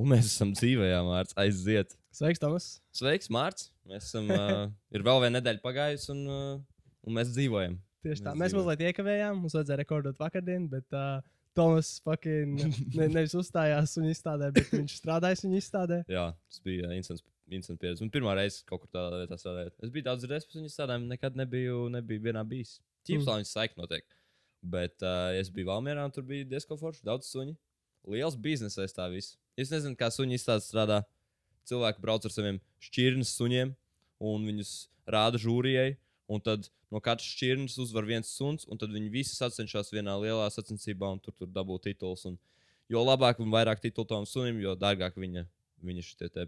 Un mēs esam dzīvajā mārciņā, aiziet. Sveiks, Tomas. Sveiks, Mārcis. Mēs esam, uh, ir vēl viena nedēļa pagājusi, un, uh, un mēs dzīvojam. Tieši tā. Mēs Mēs dzīvojam. mazliet iekavējām. Mums vajadzēja rekordot vakardien, bet uh, Tomas fucking ne, nevis uzstājās viņa izstādē, bet viņš strādājas viņa izstādē. Jā, tas bija uh, instants. Instants pieredze. Un pirmā reize kaut kur tādā vietā strādājot. Es biju daudz reizes pēc viņas strādājuma, nekad nebiju, nebiju vienā bijis. Tīpaši, Mm. lai viņas saikni notiek. Bet uh, es biju Valmjerā, un tur bija diezgan forši, daudz suņu. Liels biznesa aiz tā viss. Es nezinu, kā suņi izstāde strādā. Cilvēki brauc ar saviem šķirnes suņiem, un viņus rāda žūrijai. Un tad no katras šķirnes uzvar viens suns, un tad viņi visi sacenšas vienā lielā sacensībā, un tur, tur dabū tituls. Un jo labāk un vairāk titulu tam sunim, jo dārgāk viņa, viņa šitie te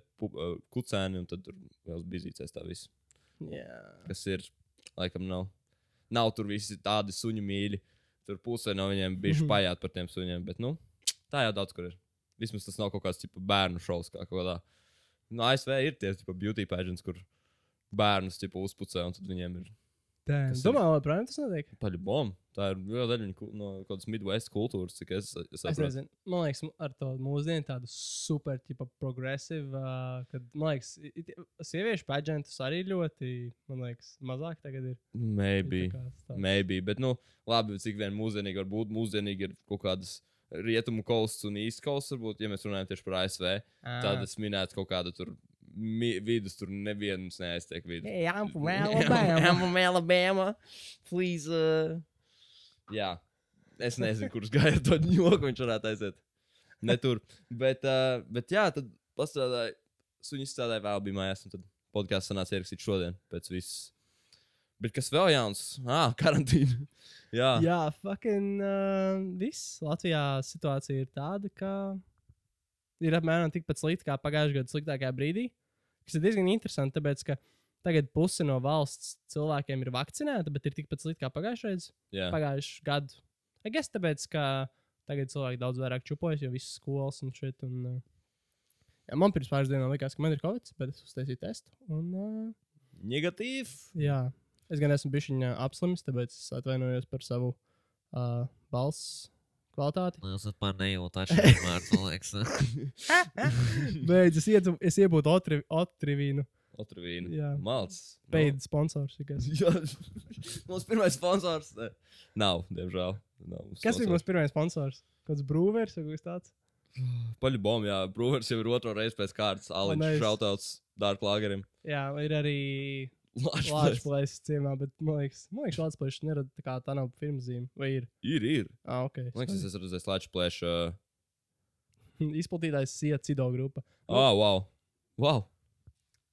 kucēni, un tad tur vēl bizīcēs tā viss. Jā. Kas ir, laikam, nav. Nav tur visi tādi suņu mīļi. Tur pusē no viņiem bija Mhm. spējāt par tiem suņiem, bet, nu, tā jau daudz kur ir. Vismaz tas nav kaut kāds tipa, bērnu šovs, kā kaut kādā. No ASV ir tie tipa, beauty pageants, kur bērnus tipa, uzpucē, un tad viņiem ir Damn. Kas ir? Domā, joprojām tas notiek? paļu bomba. Tā ir liela daļa no kaut kādas Midwest kultūras, cik es, es Es saprotu. nezinu, man liekas, ar to mūsdienu tādu super, tipa, progresīvu, uh, kad, man liekas, i- i- sieviešu paģentus arī ļoti, man liekas, mazāk tagad ir. Maybe. Maybe, bet, nu, labi, cik vien mūsdienīgi var būt. Mūsdienīgi ir kaut kādas rietumu kosts un īsts kosts, varbūt, ja mēs runājam tieši par ASV. Ā. Tad es minētu kaut kādu tur mi, vidus, tur neviens neaiztiek vidus. Hey, I'm from I'm Alabama. from Alabama. Please. Uh... Jā, es nezinu, kurš gāja to joku, viņš varētu aiziet. Ne tur. Bet, uh, bet jā, tad pastrādāju, suņi strādāja vēl bija mājās, un tad podkāsts sanāca ierakstīt šodien pēc viss. Bet kas vēl jauns? Ah, karantīna. jā. Jā, fucking uh, viss. Latvijā situācija ir tāda, ka ir apmēram tikpat slikta kā pagājušajā gadā sliktākajā brīdī. Kas ir diezgan interesanti, tāpēc ka tagad puse no valsts cilvēkiem ir vakcinēta, bet ir tikpat slikta kā pagājušajā gadā. jā. Pagājušajā gadā. Es tāpēc, ka tagad cilvēki daudz vairāk čupojas, jo visas skolas un šeit. Un, uh, jā, man pirms pāris dienām likās, ka man ir covid, bet es uztaisīju testu. Un, uh, Negatīvi. Jā, es gan esmu bijis viņa apslimis, tāpēc es atvainojos par savu uh, balss kvalitāti. Es pat nejūtu atšķirību, man liekas. Beidz, es, ietu, es iebūtu otri, otrivīnu. Otrvīnu. Jā. Malts. Beidz sponsors. tikai. Jā, mums pirmais sponsors. Ne. Nav, diemžēl. Nav mums Kas bija mūsu pirmais sponsors? Kāds brūvers vai kas tāds? Paļbom, jā. Brūvers jau ir otro reizi pēc kārtas. Nice. šautauts Dark Lagerim. Jā, ir arī Lāčplēs. Latvijas ciemā, bet man liekas, man liekas Latvijas nerada tā kā tā nav firmas zīme. Vai ir? Ir, ir. Ah, ok. Man liekas, es esmu redzējis Latvijas. Uh... Izplatītājs Sija Cido grupa. Oh, wow. wow.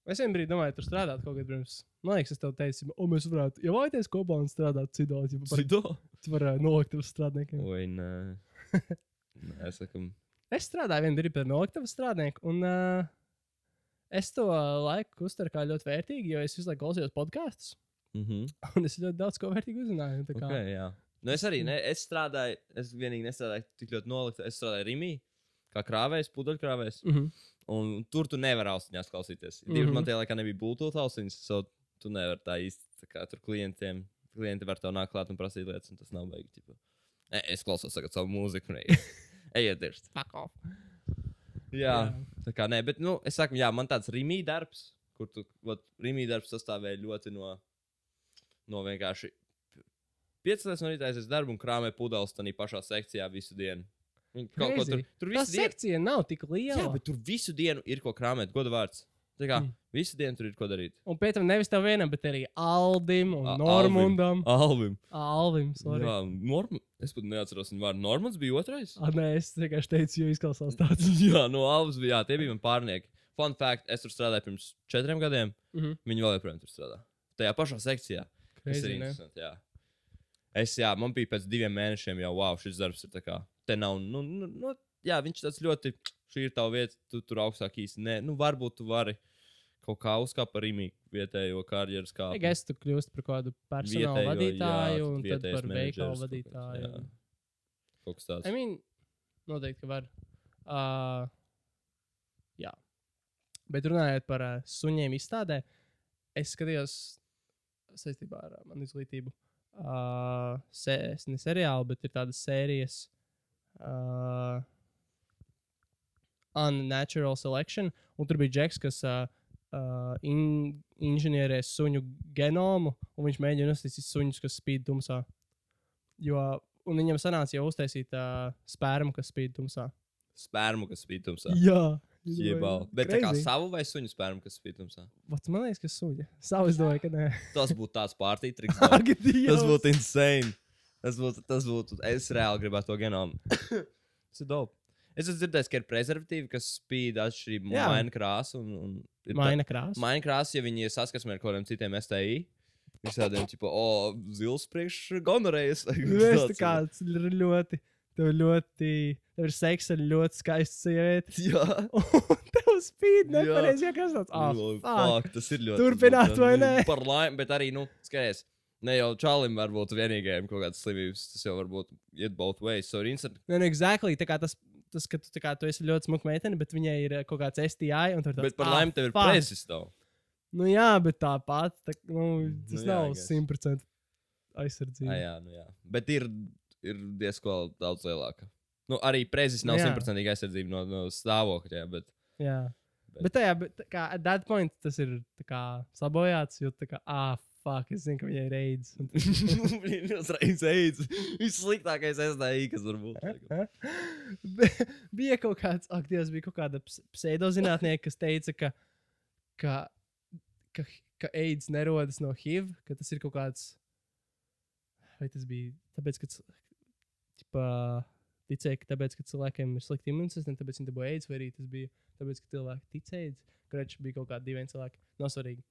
Es vienā brīdī domāju, tur strādāt kaut kad pirms. Man liekas, es tev teicu, o, mēs varētu, ja vēlaties kopā un strādāt Cido, ja par, Cido? par uh, noliktavas strādniekiem. Vai nē? Nē, es saku, Es strādāju vienā brīdī par noliktavas strādnieku, un uh, es to laiku uztveru kā ļoti vērtīgi, jo es visu laiku klausījos podkāstus, mhm. un es ļoti daudz ko vērtīgu uzzināju. tā kā- Okay, jā. nu, es arī ne, es strādāju, es vienīgi nestrādāju tik ļoti nolikt. Es strādāju Rīgā, kā krāvējs, pudeļkrāvējs. Mhm. Un tur tu nevari austiņās klausīties. Mm Mhm. -hmm. Man tie laikā nebija Bluetooth austiņas, so tu nevari tā īsti. Tā kā tur klientiem, klienti var tev nākt klāt un prasīt lietas, un tas nav baigi. Ķipa. E, es klausos savu mūziku, un ejiet dirst. Fuck off. Jā, tā kā nē, bet, nu, es saku, jā, man tāds rīmī darbs, kur tu, vat, rīmī darbs sastāvēja ļoti no, no vienkārši 5 no rīta aizies darbu un krāmē pudeles tādā pašā sekcijā visu dienu. Kaut ko tur, tur Tā visu dienu. sekcija nav tik liela. Jā, bet tur visu dienu ir ko krāpēt, godu vārds. Tā kā Mm. mm. visu dienu tur ir ko darīt. Un pēc tam nevis tev vienam, bet arī Aldim un A- Normundam. Alvim. Alvim, sorry. Jā, Norm... Es pat neatceros viņu vārdu. Normans bija otrais. Ah, nē, es vienkārši teicu, jo izklausās tāds. jā, no Alvas bija. Jā, tie bija mani pārnieki. Fun fact, es tur strādāju pirms četriem gadiem. Mhm. Viņi vēl joprojām tur strādā. Tajā pašā sekcijā. Tas ir interesanti. Jā. Es, jā, man bija pēc diviem mēnešiem jau, wow, šis darbs ir tā kā. Te nav, nu, nu, nu jā, viņš tāds ļoti, šī ir tava vieta, tu tur augstāk īsti. Nē, nu, varbūt tu vari kaut kā uzkāpt par rīmīgu vietējo karjeras kāpu. Es tu kļūstu par kādu personāla vadītāju jā, un tad par veikalu vadītāju. jā. Kaut kas tāds. I mean, noteikti, ka var. Uh, jā. Bet runājot par uh, suņiem izstādē, es skatījos saistībā ar uh, manu izglītību. Uh, se, ne seriāli, bet ir tādas sērijas. Uh, unnatural selection, un tur bija džeks, kas uh, uh, in, inženierē suņu genomu, un viņš mēģina uztaisīt suņus, kas spīd tumsā. Jo, un viņam sanāca jau uztaisīt uh, spērmu, kas spīd tumsā. Spērmu, kas spīd tumsā. Jā, Jebal. Bet tā kā savu vai suņu spērmu, kas spīd tumsā. Vats, man liekas, ka suņa. Savu es domāju, ka nē. Tas būtu tāds pārtītriks. Tas būtu insane. Tas būtu, tas būtu, es reāli gribētu to genomu. Tas ir dope. Es esmu dzirdējis, ka ir prezervatīvi, kas spīd atšķirību Jā. maina krāsu. Un, un ir tā- Maina krāsa. Maina krāsa, ja viņi ir saskarsmē ar kaut kādiem citiem STI. Viņš tādiem, tipo, o, zils priekš gonorējas. Nu, es tā kā tas ir ļoti, tev ļoti, tev ir seks ar ļoti skaistu sievieti. Jā. Un tev spīd Jā. nepareizi, ja kas tāds. Ah, Oh, fuck. fuck, tas ir ļoti. Turpināt, būtu- vai ne? Par laimi, bet arī, nu, skaties. Ne jau čalim var būt vienīgajam kaut kādas slimības. Tas jau var būt iet both ways. So, instant. Nē, nu, exactly. Tā kā tas, tas ka tu, kā, tu esi ļoti smuka meitene, bet viņai ir eh, kaut kāds STI. un tur tāds, Bet par "Ah, laimi tev ir fuck." prezis. Nu jā, bet tāpat tā, nu, tas Nu nu, jā, nav I guess. 100% aizsardzība. Ah, jā, nu jā. Bet ir, ir diezgan daudz lielāka. Nu, arī prezis nav Jā. simtprocentīgi aizsardzība no, no stāvokļa. Bet... Jā. Bet- Bet tajā, bet, kā, at that point tas ir kā sabojāts, jo tā kā, ah, fuck, es zinu, ka viņai ir aids. Viņš uzreiz eids. Viņš sliktākais SDI, kas var būt. Bija kaut kāds, ak, Dievs, bija kaut kāda ps- pseidozinātnieka, kas teica, ka, ka, ka, ka AIDS nerodas no HIV, ka tas ir kaut kāds. Vai tas bija tāpēc, ka. Ķipa, ticēja, ka tāpēc, ka cilvēkiem ir slikti imunitāte, tāpēc viņi dabūja AIDS, vai arī tas bija tāpēc, ka cilvēki tic AIDS. Kurš bija kaut kādi divi cilvēki. Nav svarīgi.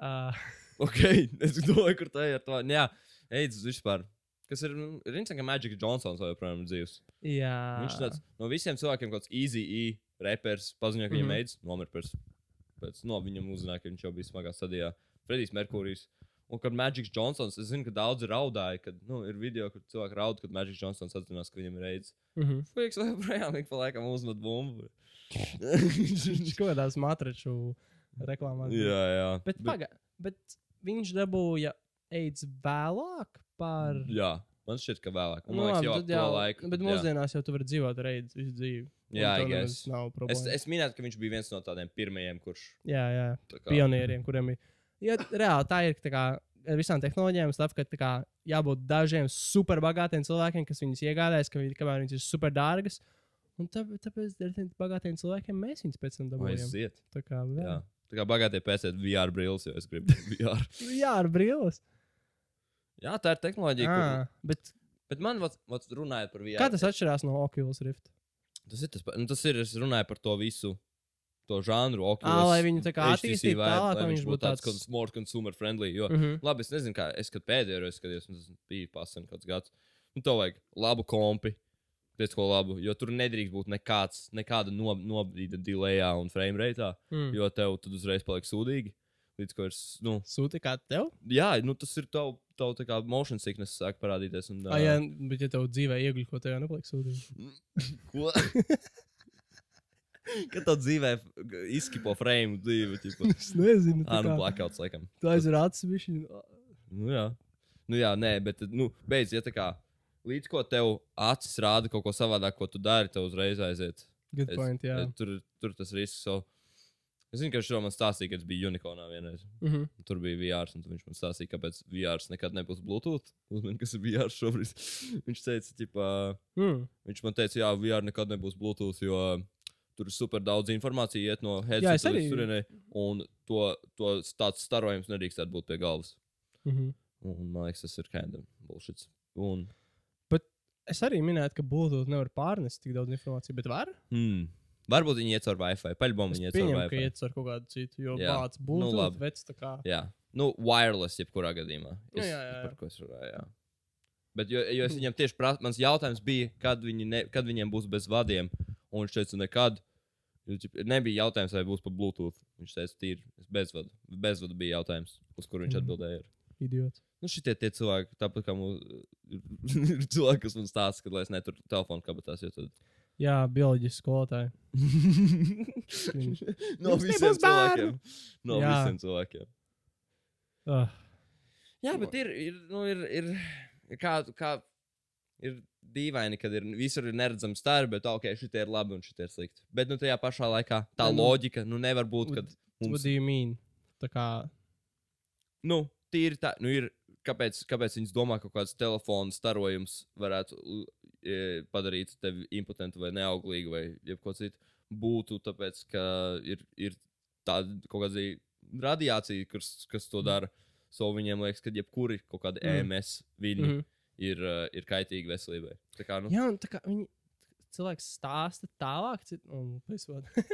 Uh, Ok, es domāju, kur tā ir. ar to. Nu Jā, eids vispār. Kas ir? nu, Ir interesanti, ka Magic Johnsons vēl joprojām ir dzīves. jā. Viņš tāds no visiem cilvēkiem, kāds easy e repers, paziņoja, ka viņam Mhm. aids, nomira pēc. pēc no, viņam uzzināja, ka viņš jau bija smagā stadijā. Fredijs Merkurijs. Un kad Magic Johnsons, es zinu, ka daudzi raudāja, kad nu, ir video, kur cilvēki raud, kad Magic Johnsons atzinās, ka viņam ir aids. Mm -hmm. Fuiks vēl joprojām ik pa laikam uzmet bumbu. Viņš kaut kādās matraču reklāmās. bija. jā, jā. Bet, bet, paga, bet viņš dabūja AIDS vēlāk par. Jā, man šķiet, ka vēlāk. Man Nu, liekas, jau to laiku. Bet tad jā. mūsdienās jau tu vari dzīvot ar AIDS visu dzīvi. Jā, guess. Nav Es, problēma. es minēju, ka viņš bija viens no tādiem pirmajiem, kurš. Jā, jā. kā- Pionieriem, kuriem ir. Ja, reāli tā ir. Tā kā, ar visām tehnoloģijām slēp, ka kā, jābūt dažiem superbagātiem cilvēkiem, kas viņus iegādājas, ka viņi, kamēr viņas ir superdārgas. Un tāpēc, tāpēc ar tiem bagātiem cilvēkiem mēs viņus pēc tam dabūjam. Aiziet. Tā kā, Jā. jā. Tā kā bagātie pēciet VR brīlis, jo es gribu VR. ar brīvības. Jā, tā ir tehnoloģija. Kur... Ah, bet Bet man vats, vats runājot par VR. kā tas atšķirās no Oculus Rift? tas ir? Tas, nu, tas ir, es runāju par to visu. To žanru, Oculus, lai viņu tā kā attīstītu lai lai viņš būtu tāds cons- more consumer friendly. Jo, Mm -hmm. labi, es nezinu, kā es kad pēdējo reizi skatījos, un tas bija pasen kāds gads. Nu, to vajag labu kompi. Pēc ko labu, jo tur nedrīkst būt nekāds, nekāda no, nobīde delejā un frame rate, mm. jo tev tad uzreiz paliek sūdīgi. Līdz ko ir, nu, Sūti kā tev? jā, nu, tas ir tev, tev tā kā motion sickness sāk parādīties. Un, Ah, jā, bet ja tev dzīvē iegļu, ko tev nepaliek sūdīgi. Ko? Kad tā dzīvē izskipo frame dzīvi, tipo, Es nezinu. tā nu, kā- blackouts laikam. Tu aizver acis, viņš Nu, jā. Nu, jā, nē, bet, nu, beidz, ja tā kā līdz ko tev acis rāda kaut ko savādāk, ko tu dari, tev uzreiz aiziet. Good Es- point, jā. Tur, tur tas risks. So. Es zinu, ka to man stāstīja, kad es biju Unikonā vienreiz. Mhm. Tur bija VR, un viņš man stāstīja, kāpēc VR nekad nebūs Bluetooth. Uzmini, kas ir VR šobrīd. viņš teica, tipā, Mm. viņš man teica, jā, VR nekad nebūs Bluetooth, jo tur ir super daudz informācijas, iet no es headset arī- līdz turienei, un to, to tāds starojums nedrīkst būt pie galvas. Mhm. Un, man liekas, tas ir kind of bullshit. Un, Es arī minēju, ka Bluetooth nevar pārnest tik daudz informācijas, bet var. hmm, varbūt viņi iet caur Wi-Fi. Paļbom Es viņi iet caur Wi-Fi. iet ar kaut kādu citu, jo Jā. vāc Nu, Bluetooth labi. vecs tā kā. Jā, nu, wireless, jebkurā gadījumā. Nu, Es, jā, jā, jā. Par ko es runāju, jā. Bet, jo, jo es viņam tieši prasu, mans jautājums bija, kad, viņi ne, kad viņiem būs bez vadiem. Un viņš teica, nekad. Nebija jautājums, vai būs pa Bluetooth. Viņš teica, tīri bezvadu. Bezvadu bija jautājums, uz kuru viņš Mhm. atbildēja. Idiots. Nu, šitie tie cilvēki, tāpat kā mums, ir cilvēki, kas man stāsta, ka lai es neturu telefonu kabatās, jo tad. Jā, bioloģiski skolotāji. no Jums visiem cilvēkiem. No Jā. visiem cilvēkiem. Uh, Jā, bet ir, ir, nu, ir, ir, kā, kā ir dīvaini, kad ir visur ir neredzami stari, bet ok, šitie ir labi un šitie ir slikti. Bet nu, tajā pašā laikā tā Ne, nu, loģika nu, nevar būt, kad What mums do you mean? Tā kā, nu, tīri tā, nu, ir. Kāpēc, kāpēc viņi domā, ka kaut kāds telefona starojums varētu e, padarīt tevi impotentu vai neauglīgu vai jebko citu? Būtu tāpēc, ka ir, ir tāda kaut kāda radiācija, kas, kas to dara. So viņiem liekas, ka jebkuri kaut kādi Mm. EMS viļņi mm mm. -hmm. ir, uh, ir kaitīgi veselībai. Tā kā, nu, Jā, tā kā viņi. Cilvēks stāsta tālāk, un mēs,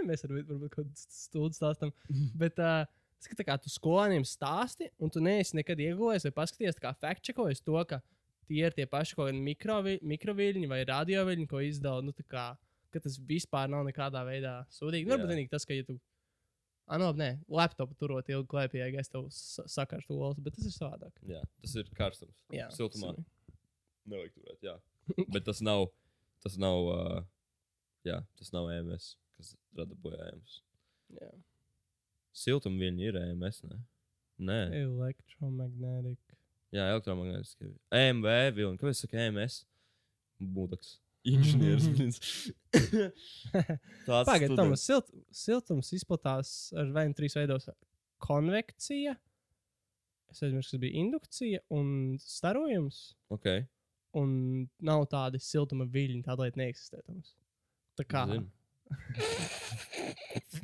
mēs arī varbūt kaut kādu stūdu stāstām. Bet uh, es skatos, kā tu skolēniem stāsti, un tu neesi nekad iegūjies vai paskaties, tā kā fact-checkojis to, ka tie ir tie paši kaut kādi mikrovi- mikroviļņi vai radioviļņi, ko izdala. Nu, kā, ka tas vispār nav nekādā veidā sūdīgi. Nu. Varbūt vienīgi tas, ka, ja tu. Ah, no, nē, laptopu turot ilgi klēpī, ja es tev sa- sakartu olas, bet tas ir savādāk. jā, tas ir karstums. Jā, Siltumā. tas Nevajag turēt, jā. Bet tas nav, tas nav, uh, jā, tas nav EMS, kas rada bojājumus. Jā. Siltumviļņi ir EMS, ne? Nē, Electromagnetic. jā, elektromagnētiski. EMV vilni, kāpēc saka EMS? Būdaks. Inženieris. Tāds students. Tomas, silt, siltums izplatās ar vienu trīs veidos. Konvekcija, es aizmirsu, kas bija indukcija un starojums. Ok. Un nav tādi siltuma viļņi, tāda lieta neeksistē. Tomas. Tā kā Zinu.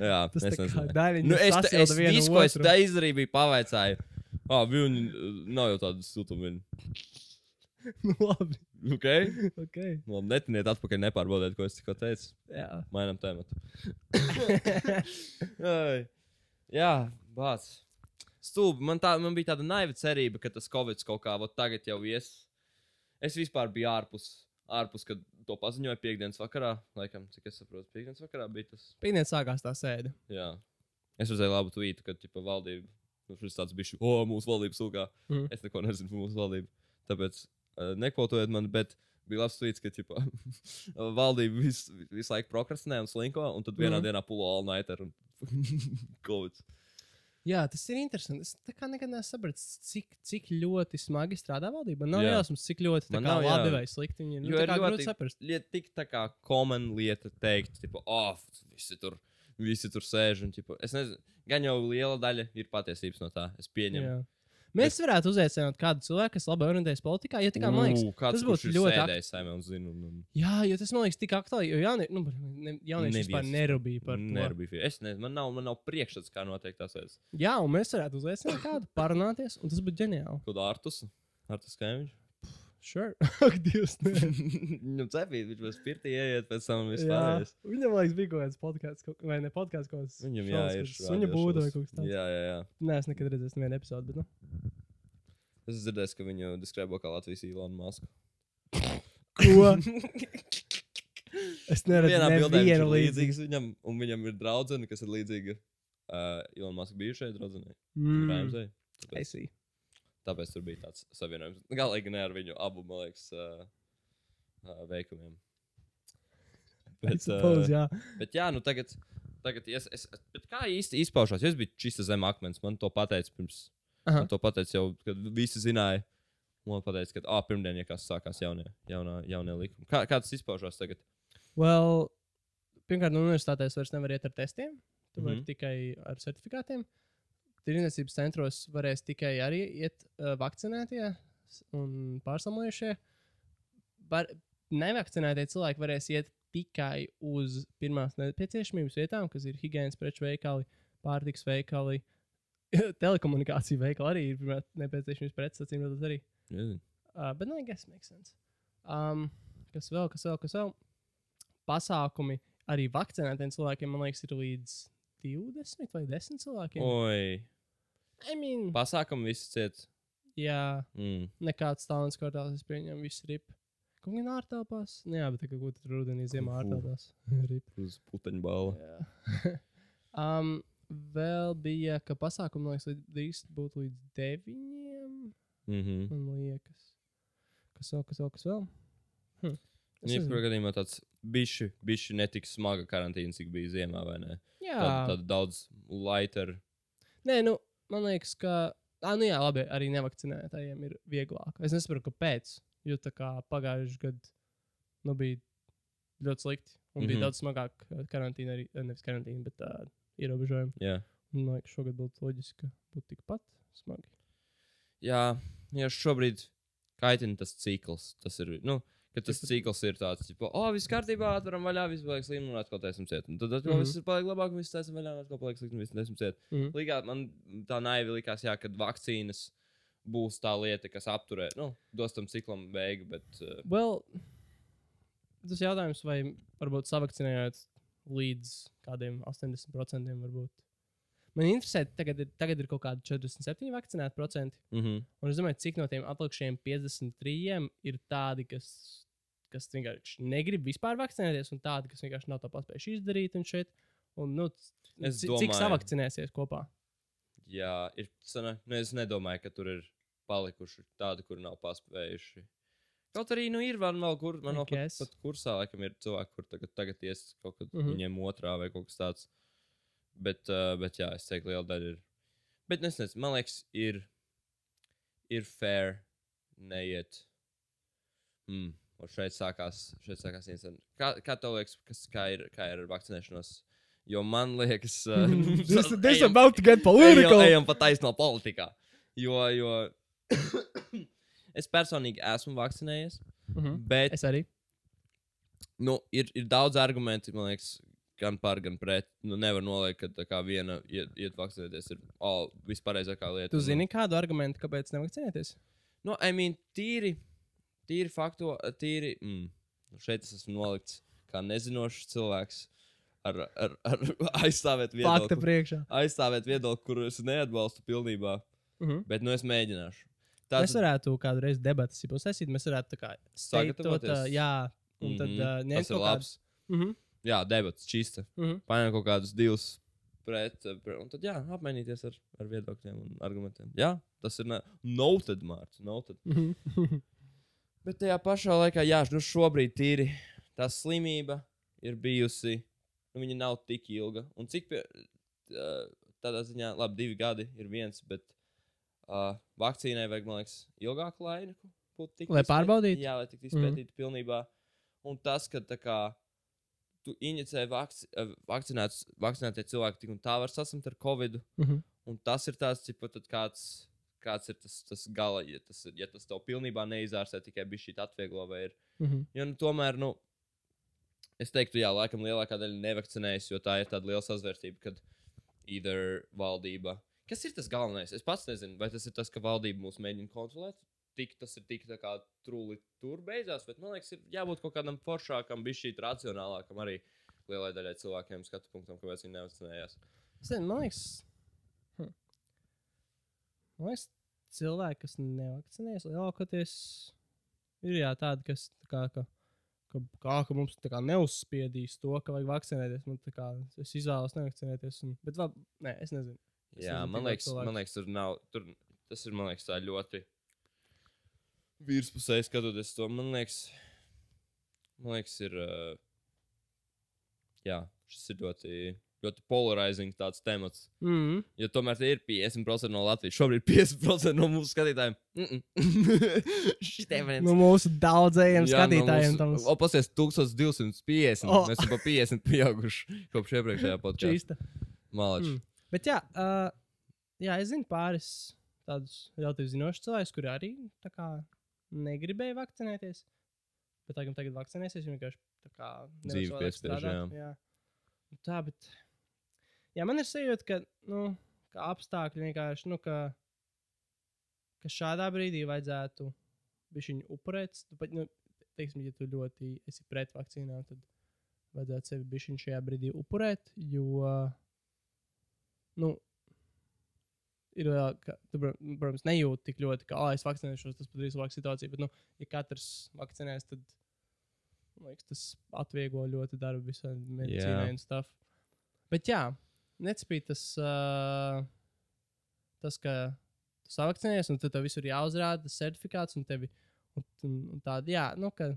jā, tas nezināju. daļiņas Nu, es, te, es visu, ko es te izdarīju, bija pavaicāju. Ah, viņi nav jau tādi siltumviļņi. Nu, labi. Okay? Okay. Labi, netiniet atpakaļ, nepārbaudiet, ko es tikko teicu. Jā. Mainām tēmu. Ai. Jā, bāc. Stulbi. Man, tā, man bija tāda naiva cerība, ka tas Covid kaut kā vot tagad jau ies. Es vispār biju ārpus, ārpus kad to paziņoja piekdienas vakarā. Laikam, cik es saprotu, piekdienas vakarā bija tas. Pīnēt sākās tā sēde. Jā. Es redzēju labu tvītu, kad ķipa, valdība. Nu, šis tāds bija, o, mūsu valdība sūkā. Mhm. Es neko nezinu par mūsu valdību. Tāpēc uh, nekvotojiet mani, bet bija labs tvīts, ka ķipa, valdība visu vis laiku prokrastinē un slinko, un tad vienā Mhm. dienā pulo all nighter un Covid. Jā, tas ir interesanti. Es tā kā nekad nesapratu, cik, cik ļoti smagi strādā valdība. Man nav Jā. jausmas, cik ļoti tā nav, jā. labi vai slikti viņi ir. Nu, Jo tā ir ļoti- saprast. Liet, tik tā kā common lieta teikt, tipo, oh, visi tur, visi tur sēž un, tipo, es nezinu, gan jau liela daļa ir patiesības no tā, es pieņemu. Jā. Mēs varētu uzaicināt kādu cilvēku, kas labi orientējas politikā. Jo, kā, man liekas, Ū, tas būtu ir ļoti ak- sēdējis saimē un. Un, jā, jo tas man liekas tik aktuāli. Jo jaunie, nu, ne, jaunieši vispār Neviens. nerūpīja par to. Nerūpīgi. Es nezinu, man nav, man nav priekšstats, kā notiek tas lietas. Jā, un mēs varētu uzaicināt kādu, parunāties, un tas būtu ģeniāli. Kaut kā Artus, Artus Kaimiņš. Sure. Ak, Dievs, nē. nu, cepīt, viņš būs pirtī ieiet pēc tam pārējais. viņam liekas, bija kaut kāds podkāsts, vai ne podkāsts, kaut kāds. Viņam, jā, ir kas Suņa būda vai kaut kas tāds. Jā, jā, jā. Nē, es nekad redzēju nevienu epizodu, bet, nu. Es dzirdēju, ka viņu deskrēbo kā Latvijas Ilona Maska. Ko? es neredzu Vienā bildē viņš ir līdzīgs viņam, un viņam ir draudzene, kas ir līdzīga uh, Ilona Maska bijušajai draudzenei. Mm, Raimsai. I see. Tāpēc tur bija tāds savienojums. Galīgi ne ar viņu abu, man liekas, uh, uh, veikumiem. Bet, suppose, uh, jā. Bet, jā, nu tagad, tagad es, es, bet kā īsti izpaužās? Es biju čista zem akmens. Man to pateica pirms. Aha. Man to pateica jau, kad visi zināja. Man pateica, ka ah, pirmdien, ja kas sākās jaunie, jaunā, jaunie likumi. Kā, kā tas izpaužās tagad? Well, pirmkārt, no universitātēs vairs nevar iet ar testiem. Tu mm -hmm. vari Mhm. tikai ar certifikātiem. Tirdzniecības centros varēs tikai arī iet uh, vakcinētie un pārslamējušie. Var, nevakcinētie cilvēki varēs iet tikai uz pirmās nepieciešamības vietām, kas ir higiēnas preču veikali, pārtiks veikali. Telekomunikāciju veikali arī ir pirmā nepieciešamības preces, acīm redzot, arī. Nezinu. Uh, but no, I guess makes sense. Um, kas vēl, kas vēl, kas vēl? Pasākumi arī vakcinētiem cilvēkiem, man liekas, ir līdz 20 vai 10 cilvēkiem. Oi, I mean, pasākumi visi ciet. jā, Mm. nekāds tālens kvartāls, es pieņemu, viss rip. Kaut gan ārtelpās? Nu, jā, bet kā kaut tur rudenī ziemā ārtelpās. rip. Uz puteņu balvu. Jā. um, vēl bija, ka pasākumi, man liekas, līdz- drīkst būt līdz 9. Mm -hmm. Man liekas. Kas vēl, kas vēl, kas vēl? Hm. Es Jebkurā gadījumā tāds bišķi, bišķi netik smaga karantīna, cik bija ziemā, vai ne? Jā, Tāda, tāda daudz lighter. Nē, nu, man liekas, ka. Ah, nu jā, labi, arī nevakcinētājiem ir vieglāk. Es nesaprotu, kāpēc. Jo tā kā pagājušajā gadā nu, bija ļoti slikti. Un mm -hmm. Mhm. bija daudz smagāk karantīna, arī nevis karantīna, bet uh, ierobežojumi. Jā. Un man liekas, šogad būtu loģiski, ka būtu tikpat smagi. Jā, ja šobrīd kaitina tas cikls. Tas ir, nu, ka tas cikls ir tāds, ka, oh, viss kārtībā, atveram vaļā, viss paliek slikti, un atkal taisam ciet. Un tad atkal mm. -hmm. viss paliek labāk, un viss taisam vaļā, un atkal paliek slikti, un viss taisam ciet. Mm -hmm. Līgā man tā naivi likās, jā, kad vakcīnas būs tā lieta, kas apturē, nu, dos tam ciklam beigu, bet uh, Well, tas jautājums, vai varbūt savakcinējot līdz kādiem 80% varbūt. Man interesē, tagad ir, tagad ir kaut kādi 47 vakcinēti procenti. mm -hmm. Un es domāju, cik no tiem atlikušajiem 53 ir tādi, kas, kas vienkārši negrib vispār vakcinēties, un tādi, kas vienkārši nav to paspējuši izdarīt. Un šeit, un, nu, Es ci- cik domāju- savakcinēsies kopā? jā, ir, sana, nu, es nedomāju, ka tur ir palikuši tādi, kur nav paspējuši. Kaut arī, nu, ir vēl, vēl kur, man vēl pat, pat kursā, laikam, ir cilvēki, kur tagad, tagad ies kaut kad mm. -hmm. viņiem otrā vai kaut kas tāds. Bet, uh, bet jā, es teiktu, liela daļa ir. Bet es nezinu, man liekas, ir, ir fair neiet. Mm. Un šeit sākās, šeit sākās incidents. Kā, kā tev liekas, kas, kā, ir, kā ir ar vakcinēšanos? Jo man liekas, This, this ejam- about to get political. Ejam, ejam pa taisno politikā. Jo, jo es personīgi esmu vakcinējies, Mhm. bet Es arī. nu, ir, ir daudz argumentu, man liekas, gan par, gan pret. Nu, nevar noliekt, ka tā kā viena iet, iet vakcinēties ir oh, vispareizākā lieta. Tu Un, zini kādu argumentu, kāpēc nevakcinēties? Nu, I mean, tīri, tīri fakto, tīri. Mm, šeit es esmu nolikts kā nezinošs cilvēks. Ar, ar, ar aizstāvēt Fakta viedokli, priekšā. aizstāvēt viedokli, kuru es neatbalstu pilnībā. Mhm. Bet nu es mēģināšu. Mēs varētu kādreiz debatas, ja esīt, mēs varētu tā kā uh, jā, un tad Mhm. uh, ir kaut labs. kādu. Mhm. Jā, debats, čista. Mhm. Paņem kaut kādus divus pret, eh, pret un tad jā, apmainīties ar, ar viedokļiem un argumentiem. Jā, tas ir noted, Mārcis. Bet tajā pašā laikā, jā, nu šobrīd tīri tā slimība ir bijusi, nu viņa nav tik ilga. Un cik pie, tādā ziņā, labi, divi gadi ir viens, bet uh, vakcīnai vajag, man liekas, ilgāku laiku. Lai pārbaudītu? Jā, lai tiktu Mhm. izpētīta mm. pilnībā. Un tas, ka tā kā tu injicē vakci, vakcinētie cilvēki tik un tā var saslimt ar covid. Mhm. Un tas ir tāds, cipa, tad kāds, kāds ir tas, tas gala, ja tas, ja tas tev pilnībā neizārstē, tikai bija šī atvieglo vai ir. Mhm. Jo nu, tomēr, nu, es teiktu, jā, laikam lielākā daļa nevakcinējas, jo tā ir tāda liela sazvērstība, kad either valdība. Kas ir tas galvenais? Es pats nezinu, vai tas ir tas, ka valdība mūs mēģina kontrolēt. Tik, tas ir tik tā kā trūli tur beidzās, bet man liekas, ir jābūt kaut kādam foršākam, bija šī racionālākam arī lielai daļai cilvēkiem skatu punktam, kāpēc viņi nevakcinējās. Es nezinu, man liekas. Man liekas, cilvēki, kas nevakcinējas, lielākoties ir jā, tādi, kas tā kā, ka, ka, kā, ka mums kā neuzspiedīs to, ka vajag vakcinēties. Man, kā, es izvēlos nevakcinēties. Un, bet vēl, nē, es nezinu. Es Jā, nezinu, man liekas, man liekas, tur nav. Tur, tas ir liekas, tā ļoti virspusēji skatoties to. Man liekas, man liekas ir. Uh, jā, šis ir ļoti, ļoti polarizing tāds temats. Mm. Jo tomēr ir 50% no Latvijas. Šobrīd 50% no mūsu skatītājiem. Mm ir. Nu, mūsu daudzajiem skatītājiem tam O, pasies, 1250. O. Oh. Mēs esam pa 50 pieauguši kopš iepriekšējā podkāstā. čīsta. Malači. Mm. Bet jā, uh, jā, es zinu pāris tādus relatīvi zinošus cilvēkus, kuri arī kā negribēja vakcinēties. Bet tagad, tagad vakcinēsies, viņi vienkārši tā kā savādāk piespiež, strādāt, Jā. Nu Tā, bet. Jā, man ir sajūta, ka, nu, ka apstākļi vienkārši, nu, ka, ka šādā brīdī vajadzētu viņu upurēt. Nu, teiksim, ja tu ļoti esi pret vakcīnām, tad vajadzētu sevi bišķiņ šajā brīdī upurēt, jo, nu, ir vēl, ka, tu, prot- protams, nejūti tik ļoti, ka, ah, es vakcinēšos, tas padarīs labāku situāciju, bet, nu, ja katrs vakcinēs, tad, man liekas, tas atvieglo ļoti darbu visai medicīnai Jā. un stuff. Bet, jā, necipīt tas, uh, tas, ka tu savakcinējies, un tad tev visur jāuzrāda tas certifikāts, un tevi, un, un, un tāda, jā, nu, ka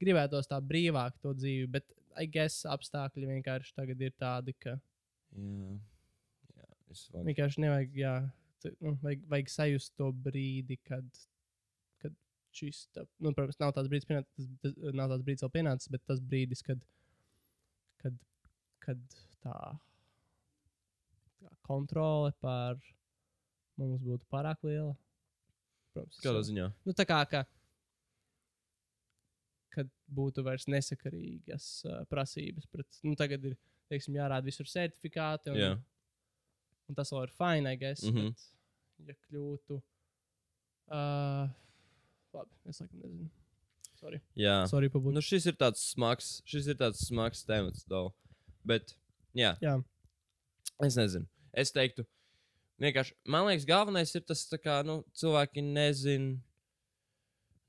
gribētos tā brīvāk to dzīvi, bet, I guess, apstākļi vienkārši tagad ir tādi, ka Jā. Jā, es varu. vienkārši nevajag, jā, tu, nu, vajag, vajag sajust to brīdi, kad, kad šis, tā, nu, protams, nav tāds brīdis, pienācis, tas, tas, nav tāds brīdis vēl pienācis, bet tas brīdis, kad, kad, kad tā kontrole pār mums būtu pārāk liela. Protams, Kādā ziņā? Nu, tā kā, ka, kad būtu vairs nesakarīgas uh, prasības. Pret, nu, tagad ir teiksim, jārāda visur certifikāti. Un, Jā. un tas vēl ir fine, I guess. Mm. -hmm. bet, ja kļūtu. Uh, labi, es laikam nezinu. Sorry, Jā. Sorry. Nu, šis ir tāds smags, šis ir tāds smags temats, though. Bet, jā, Jā, es nezinu. Es teiktu, vienkārši, man liekas, galvenais ir tas, kā, nu, cilvēki nezina,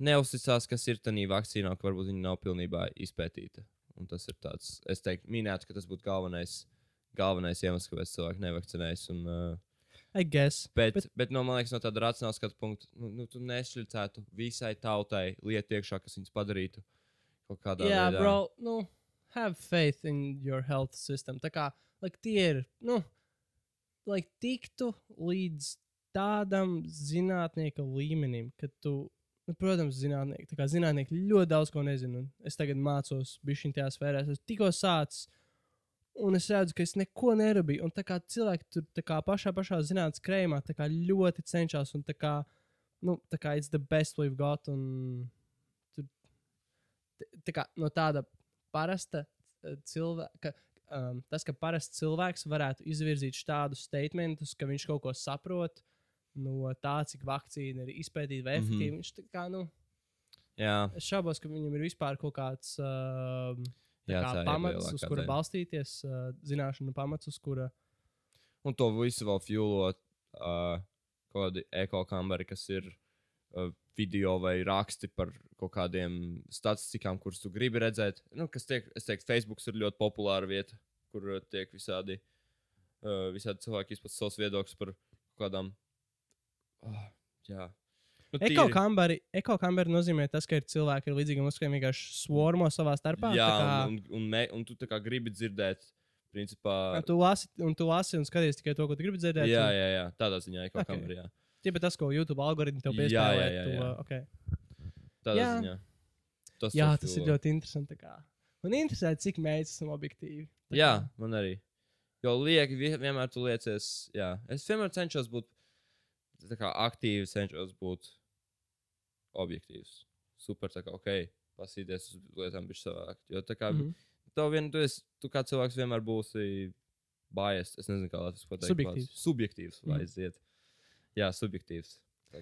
neuzticās, kas ir tajā vakcīnā, ka varbūt viņi nav pilnībā izpētīta. Un tas ir tāds, es teiktu, minēts, ka tas būtu galvenais, galvenais iemesls, kāpēc cilvēki nevakcinējas. Un, uh, I guess. Bet, bet, bet no, man liekas, no tāda racionāla skatu punkta, nu, nu, tu nešķirtētu visai tautai lietu iekšā, kas viņus padarītu kaut kādā Jā, veidā. bro, nu, have faith in your health system. Tā kā, like, tie ir, nu, lai tiktu līdz tādam zinātnieka līmenim, ka tu, nu, protams, zinātnieki, tā kā zinātnieki ļoti daudz ko nezina. un Es tagad mācos bišķiņ tajā sfērā, es tikko sācis, un es redzu, ka es neko nerabīju. Un tā kā cilvēki tur tā kā pašā, pašā zinātnīs krējumā tā kā ļoti cenšas, un tā kā, nu, tā kā it's the best we've got, un tur, tā kā no tāda parasta cilvēka. Um, tas, ka parasts cilvēks varētu izvirzīt šādus statementus, ka viņš kaut ko saprot no tā, cik vakcīna ir izpētīta vai Mhm. efektīva. Mm -hmm. Viņš tā kā, nu, Jā, es šaubos, ka viņam ir vispār kaut kāds tā jā, kā pamats, uz kura balstīties, uh, zināšanu pamats, uz kura. Un to visu vēl fuelot uh, kaut kādi ekokambari, kas ir uh, video vai raksti par kaut kādiem statistikām, kurus tu gribi redzēt. Nu, kas tiek, es teiktu, Facebook ir ļoti populāra vieta, kur tiek visādi, uh, visādi cilvēki izprast savus viedokļus par kaut kādām. Uh, jā. Nu, tīri- Ekokambari, ekokambari nozīmē tas, ka ir cilvēki ar līdzīgiem uzskatiem vienkārši svormo savā starpā. Jā, kā, un, un, un, me, un tu gribi dzirdēt, principā. un tu lasi, un tu lasi un skaties tikai to, ko tu gribi dzirdēt. Jā, un- jā, jā, tādā ziņā ekokambari. Ok. jā. Tie ir tas, ko YouTube algoritmi tev Jā, piespēlē. jā, jā, tu, jā. uh, okay. Tādā Jā. ziņā. Tas Jā, tas ir fuelo. ļoti interesanti. Man interesē, cik mēs esam objektīvi. Jā, man arī. Jo lieki, vie- vienmēr tu liecies, jā. Es vienmēr cenšos būt kā aktīvi, cenšos būt objektīvs. Super, tā kā ok, pasīties uz lietām, bija savādāk. Jo tā kā mm. -hmm. tev vien, tu, esi, tu kā cilvēks vienmēr būsi biased. Es nezinu, kā latviešu pateikt. Subjektīvs. Subjektīvs, vai Mhm. aiziet. Jā, subjektīvs.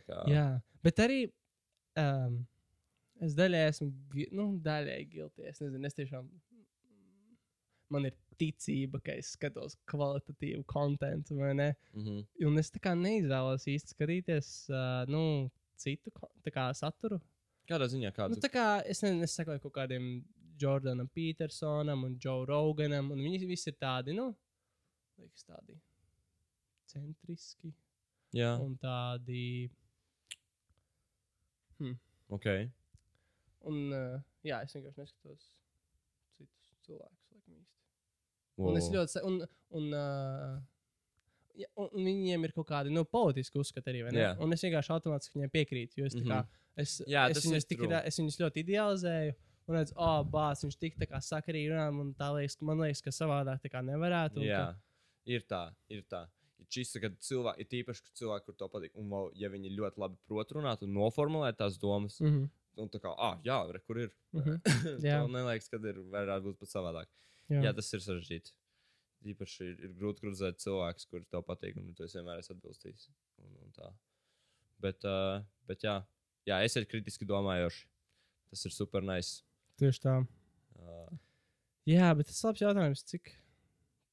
Kā, Jā, bet arī um, es daļai esmu, nu, daļai gilti. Es nezinu, es tiešām. Man ir ticība, ka es skatos kvalitatīvu kontekstu, vai ne? Mm -hmm. Un es tā kā neizvēlos īsti skatīties uh, nu, citu kā, saturu. Kādā ziņā? Kādu? Nu, tā kā es nezinu, es sekoju kaut kādiem Jordanam Petersonam un Joe Roganam, un viņi visi ir tādi, nu, liekas, tādi centriski Jā, un tādi. ok. Un, uh, jā, es vienkārši neskatos citus cilvēkus, laikam īsti. Wow. Un es ļoti. Un, un, uh, ja, un, viņiem ir kaut kādi nu, politiski uzskati arī. Jā. Un es vienkārši automātiski viņiem piekrītu. Jo es, mm Mhm. -hmm. kā, es, Jā, es, viņus, tik, es viņus ļoti idealizēju. Un redzu, oh, bācis, viņš tik tā kā sakarīgi runā. Man, tā liekas, ka- man liekas, ka savādāk tā kā nevarētu. Jā, Ka, ir tā, ir tā. Ir šis, kad cilvēki, ir tīpaši ka cilvēki, kur to patīk, un vēl, ja viņi ļoti labi prot runāt un noformulēt tās domas, mm -hmm. un tā kā, ah, jā, re, kur ir. Mm -hmm. Jā, man liekas, ka ir varētu būt pat savādāk. Jā, Jā, tas ir sarežģīti. Īpaši ir, ir grūti grūzēt cilvēkus, kuriem to patīk, un tu vienmēr esi atbilstīgs. Un, un tā. bet, uh, bet jā, jā, esiet kritiski domājoši. Tas ir super nice. tieši tā. Uh, Jā, bet tas ir labs jautājums, cik,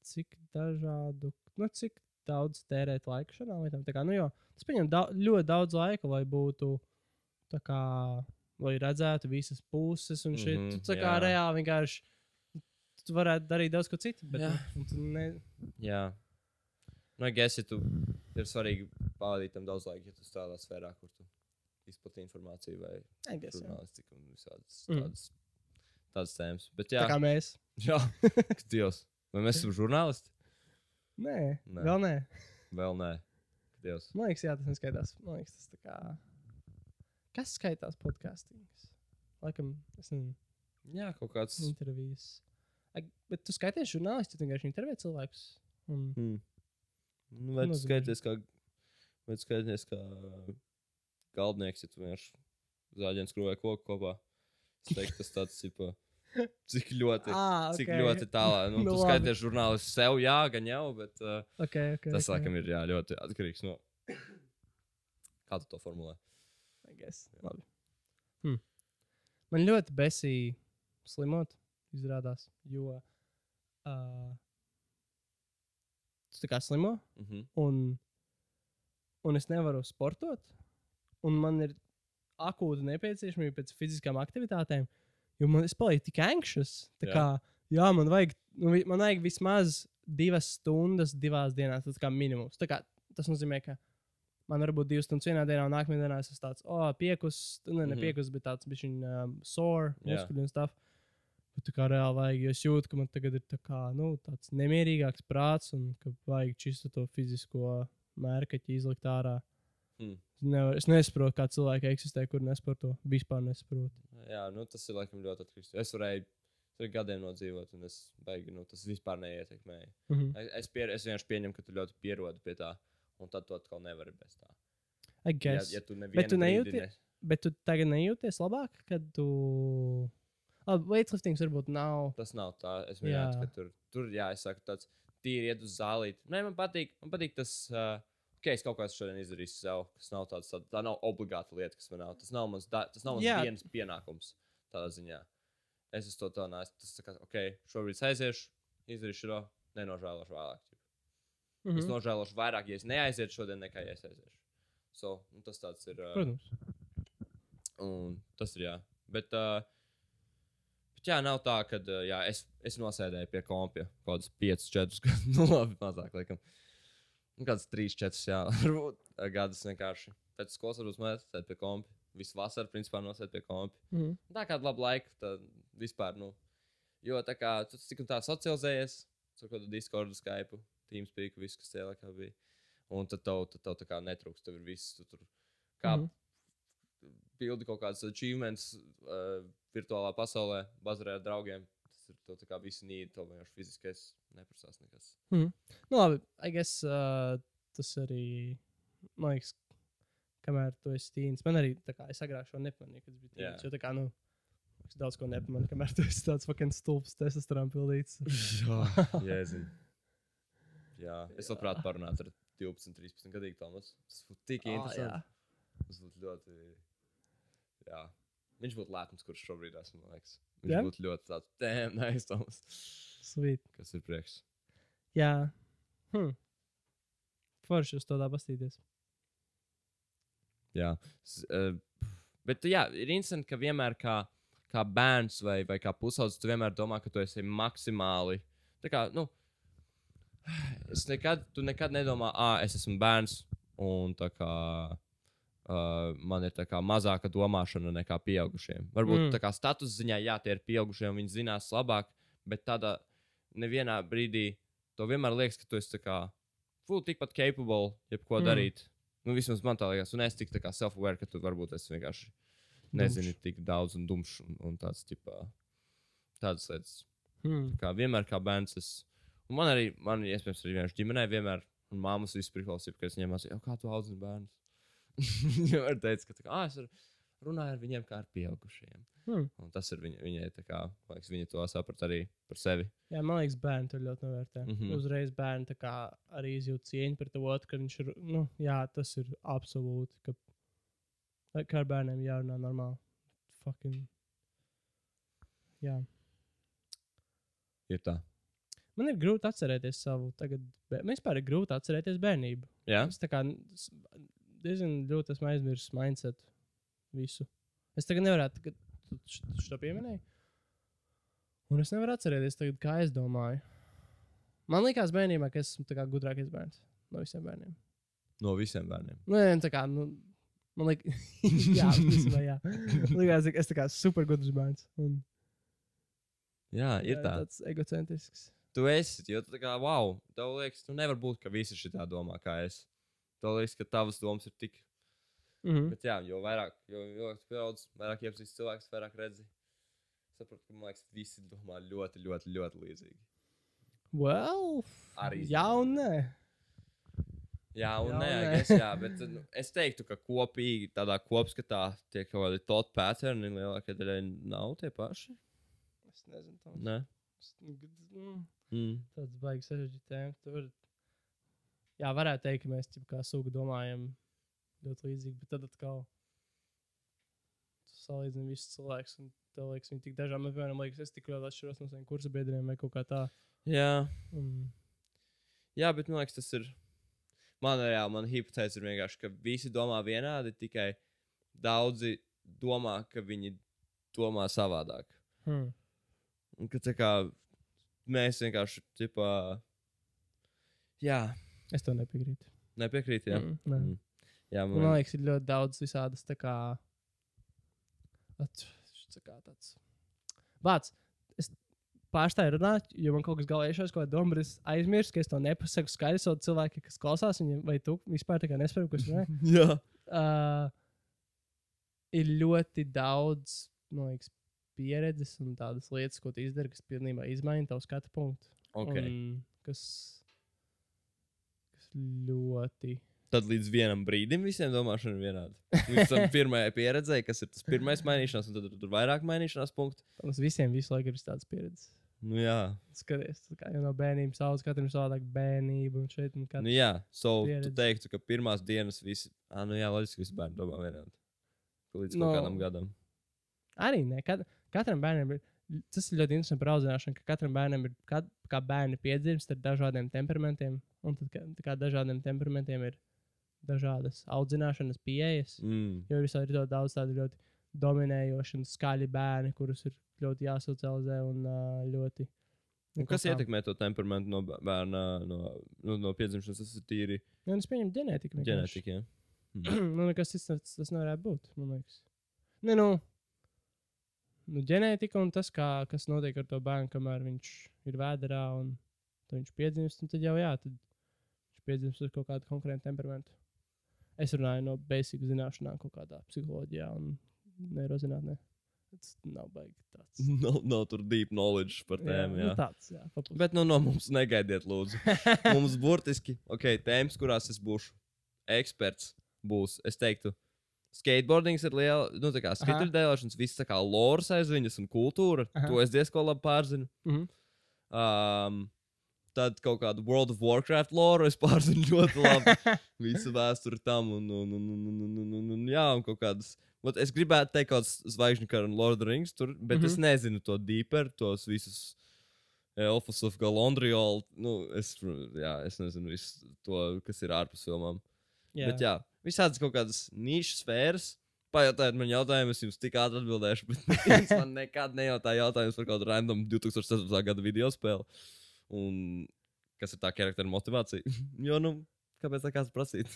cik dažādu, nu, cik daudz tērēt laika šādām lietām. Tā Kā, nu, jo, tas prasa da ļoti daudz laika, lai būtu tā kā, lai redzētu visas puses un šī. Mm -hmm, tā kā jā. reāli vienkārši tu varētu darīt daudz ko citu. Bet, Jā. nu, tu ne, jā. Nu, es ja tu ir svarīgi pavadīt tam daudz laika, ja tu strādā sfērā, kur tu izplatīji informāciju vai žurnālistiku un visādas Mhm. tādas, tādas tēmas. Bet tā jā, kā mēs. jā. Dievs. Vai mēs esam žurnālisti? Nē, Nē. vēl nē. Vēl nē. Dievs. Man liekas, jā, tas neskaidrs. Man liekas, tas tā kā. Kas skaitās podkāstings? Laikam, es nezinu, Jā, kaut kāds. intervijas. Bet tu skaities žurnālisti, tu vienkārši intervē cilvēkus. Un... Hmm. Nu, vai tu skaities kā, vai tu skaities kā galdnieks, ja tu vienkārši zāģēns skrūvē koku kopā? Es teiktu, tas tāds, cipa, cik ļoti, Ah, cik ok. ļoti tālāk. Nu, Nu, tu skaities žurnālistu sev, jā, gan jau, bet uh, Okay, okay, tas, okay. laikam, ir jā, ļoti atkarīgs no. Kā tu to formulē? I guess. Labi. Hm. Man ļoti besīja slimot, izrādās. Jo uh, tu kā slimo, Mhm. un, un es nevaru sportot. Un man ir akūta nepieciešamība pēc fiziskām aktivitātēm, jo man es palieku tik anxious. Jā. kā, jā, man vajag, nu, man vajag vismaz divas stundas, divās dienās, tas kā minimums. Tā kā, tas nozīmē, ka man var būt divas stundas vienā dienā, un nākamajā dienā es esmu tāds, oh, piekus, nu, ne, ne Mhm. piekus, bet tāds bišķiņ um, sore, Jā. muskuļi un stuff. Bet tā kā reāli vajag, jo es jūtu, ka man tagad ir tā kā, nu, tāds nemierīgāks prāts un ka vajag čisto to fizisko mērkaķi izlikt ārā. Hmm. Nevar, es nesaprotu, kā cilvēki eksistē, kur nesporto. Vispār nesaprotu. Jā, nu, tas ir laikam ļoti atkarīgs. Es varēju tur gadiem nodzīvot, un es beigās, nu, tas vispār neietekmēja. Mhm. Es, es, pier, es vienkārši pieņemu, ka tu ļoti pierodi pie tā, un tad tu atkal nevari bez tā. Ja, ja tu Bet tu nejūti- ne- Bet tu tagad nejūties labāk, kad tu. Labi, weightliftings varbūt nav. Tas nav tā. Es Jā. ka tur, tur jā, es saku, tāds tīri iet uz zālīt. Nē, man patīk, man patīk tas, uh, ka es kaut ko esmu šodien izdarījis sev. Tas nav tāds, tā, tā nav obligāta lieta, kas man nav. Tas nav mans, da, tas nav mans Jā. dienas pienākums tādā ziņā. Es to tā nācu. Tas tā kā, ok, šobrīd aiziešu, izdarīšu to, nenožēlošu vēlāk. Mm -hmm. Es Mhm. nožēlošu vairāk, ja es neaiziešu šodien, nekā ja es aiziešu. So, nu, tas tāds ir. Uh, Protams. Un tas ir jā. Bet, uh, bet jā, nav tā, ka uh, jā, es, es nosēdēju pie kompja kaut kādus 5, 4 gadus. Nu, labi, mazāk, laikam. Nu, kāds 3, 4, jā, varbūt uh, gadus vienkārši. Pēc skolas varbūt mēs sēdējām pie kompja. Visu vasaru, principā, nosēdējām pie kompja. Mhm. Tā kāda laba laika, tad vispār, nu. Jo tā kā tu tik un tā socializējies, ar kādu Discord, Skype, Teamspeak, viss, kas tajā laikā bija. Un tad tev, tad tev tā kā netrūks, tev ir viss, tu tur kā Mhm. pildi kaut kādas achievements uh, virtuālā pasaulē, bazarē ar draugiem. Ir tev tā kā visi nīdi, tev vienkārši fiziskais neprasās nekas. Nu, labi, I guess uh, tas arī, man liekas, kamēr tu esi tīns. Man arī, tā kā es agrāk šo nepamanīju, kad biju Jā. tīns. Jo tā kā, nu, es daudz ko nepamanu, kamēr tu esi tāds fucking stulbs, testosterona pildīts. Jā, jēzin. Jā, es labprāt parunātu ar 12, 13 gadīgu Tomas. Tas būtu tik Ah, interesanti. Tas būtu ļoti. Jā. Viņš būtu lepns, kurš šobrīd esmu. man liekas. Viņš Jā? būtu ļoti tāds - tēm, neizdomas. Sweet. Kas ir prieks? Jā. Hm. Forši uz to tā pastīties. Jā. S, uh, bet jā, ir interesanti, ka vienmēr kā, kā bērns vai, vai kā pusaudzis, tu vienmēr domā, ka tu esi maksimāli. Tā kā, nu, es nekad, tu nekad nedomā, ah, es esmu bērns un tā kā. Uh, man ir tā mazāka domāšana nekā pieaugušiem. Varbūt Mm. mm. tā kā status ziņā, jā, tie ir pieaugušie viņi zinās labāk, bet tādā nevienā brīdī to vienmēr liekas, ka tu esi tā full tikpat capable, jebko Mm. mm. darīt. Nu, vismaz man tā liekas, un es tik tā self-aware, ka tu varbūt esi vienkārši nezini tik daudz un dumšs un, un tāds, tipā, tādas lietas. Hmm. Kā vienmēr kā bērns. Es, un man arī, man iespējams arī vienkārši ģimenē, vienmēr, un māmas visu priklausīja, ka es viņiem mācīju, kā tu audzini bērnus. Viņa var teikt, ka tā ah, es runāju ar viņiem kā ar pieaugušiem. Hmm. Un tas ir viņa, viņai kā, liekas, viņa to saprat arī par sevi. Jā, man liekas, bērni to ļoti novērtē. Mm. -hmm. Uzreiz bērni kā arī izjūt cieņu par to otru, ka viņš ir. Nu, jā, tas ir absolūti. Ka, kā ar bērniem jārunā normāli. Fucking. Jā. Ir tā. Man ir grūti atcerēties savu. Tagad, bē- man vispār ir grūti atcerēties bērnību. Jā, Es tā kā diezgan ļoti esmu aizmirsis mindset visu. Es tagad nevaru, kad tu tu šo pieminēji. Un es nevaru atcerēties, tagad, kā es domāju. Man liekas, bērnībā, ka es esmu gudrākais bērns no visiem bērniem. no visiem bērniem. Nu, nē, tā kā, nu, man liekas, jā, vismaz, jā. Likās, es tā kā super gudrs bērns. Un, Jā, ir jā, tā. Tāds egocentrisks. Tu esi, jo tu kā, wow, tev liekas, nu nevar būt, ka visi šitā domā kā es. Tev liekas, ka tavas domas ir tik Mhm. Bet jā, jo vairāk, jo, jo pieaudz, vairāk iepazīsti cilvēks, vairāk redzi. Saprotu, ka man liekas, visi domā ļoti, ļoti, ļoti līdzīgi. Well, Arī jā un nē. Jā, un Jā, nē, nē. es, jā, bet nu, es teiktu, ka kopīgi tādā kopskatā tie kaut kādi tot patterni lielākajai daļai nav tie paši. Es nezinu, tā Nē. ir Mm. tāds baigs sarežģīts tēma. Tur, jā, varētu teikt, ka mēs kā suga domājam ļoti līdzīgi, bet tad atkal tu salīdzini visus cilvēkus. Un tev liekas, viņi tik dažādi. Man vienam liekas, es tik ļoti atšķiros no saviem kursa biedriem vai kaut kā tā. Jā. Un, jā, bet man liekas, tas ir. Man jā, man hipotēze ir vienkārši, ka visi domā vienādi, tikai daudzi domā, ka viņi domā savādāk. hmm. Un ka tā kā mēs vienkārši, tipā, jā, Es to nepiekrītu. nepiekrīt. Jā, Mm, nē. Mm. jā Man man, liekas, ir ļoti daudz visādas tā kā. At, tā kā tāds. Vārds. Es pārstāju runāt, jo man kaut kas galvā iešās, ko domā, bet es aizmirsu, ka es to nepasaku skaidri. So cilvēki, kas klausās, viņi vai tu vispār tā kā nesaprot, kas ir. jā. Uh, ir ļoti daudz, man liekas, pieredzes un tādas lietas, ko tu izdari, kas pilnībā izmaina tavu skatu punktu. Okay. Un kas ļoti. Tad līdz vienam brīdim visiem domāšana ir vienāda. Līdz tam pirmajai pieredzēji, kas ir tas pirmais mainīšanās, un tad tur, tur vairāk mainīšanās punktu. Mums visiem visu laiku ir tādas pieredzes. Nu, jā, Skaties, kā jau no bērnības sauc, katram ir savādāk bērnība. Un šeit, un nu, jā. So, tu pieredze. teiktu, ka pirmās dienas visi, ah, nu jā, loģiski, visi bērni domā vienādi. Līdz No. kādam gadam. Arī ne. Kat... Katram bērnam ir. Tas ir ļoti interesanti par audzināšanu, ka katram bērnam ir kad, kā bērni piedzimst ar dažādiem temperamentiem. Un tad, kā, tā kā dažādiem temperamentiem ir dažādas audzināšanas pieejas. Mm. Jo ir visādi ļoti daudz tādu ļoti dominējoši un skaļi bērni, kurus ir ļoti jāsocializē un ļoti. Un nu, kas kā- ietekmē to temperamentu no bē- bērna, no, no, no piedzimšanas? Tas ir tīri Nu, es pieņemu ģenētiku. ģenētika. jā. nu, nekas cits tas, tas nevarētu būt. Man liekas, ne, nu, nu, ģenētika un tas, kā, kas notiek ar to bērnu, kamēr viņš ir vēdā un viņš piedzimst. un Tad jau jā, tad viņš piedzimst ar kaut kādu konkrētu temperamentu. Es runāju no basic zināšanām, kaut kādā psiholoģijā un neirozinātnē. Tas nav baigi tāds. Nav, nav tur deep knowledge par tēmu. Jā. Nu, tāds, jā, papus. Bet nu, no mums negaidiet, lūdzu. Mums burtiski, ok, tēmas, kurās es būšu eksperts, būs, es teiktu, skateboardings ir liela, nu, tā kā skrituļdēlošanas, viss tā kā loras aiz viņas un kultūra. Aha. To es diezgan labi pārzinu. Mhm. Um, tad kaut kādu World of Warcraft loru es pārzinu ļoti labi. Visu vēsturi tam un, un, un, un, un, un, un, un jā, un kaut kādas. Vat es gribētu teikt, kaut kādas zvaigžņu kara un Lord of the Rings, tur, bet mm -hmm. es Mhm. nezinu to deeper, tos visus Elfus of Galandriol. Nu, es, jā, es nezinu visu to, kas ir ārpus filmām. Jā. Bet jā, visādas kaut kādas nišas sfēras. Pajautājiet man jautājumu, es jums tik ātri atbildēšu, bet neviens man nekad nejautāja jautājumus par kādu random 2016. gada video spēli. Un kas ir tā charaktera motivācija? jo, nu, kāpēc tā kāds prasīt?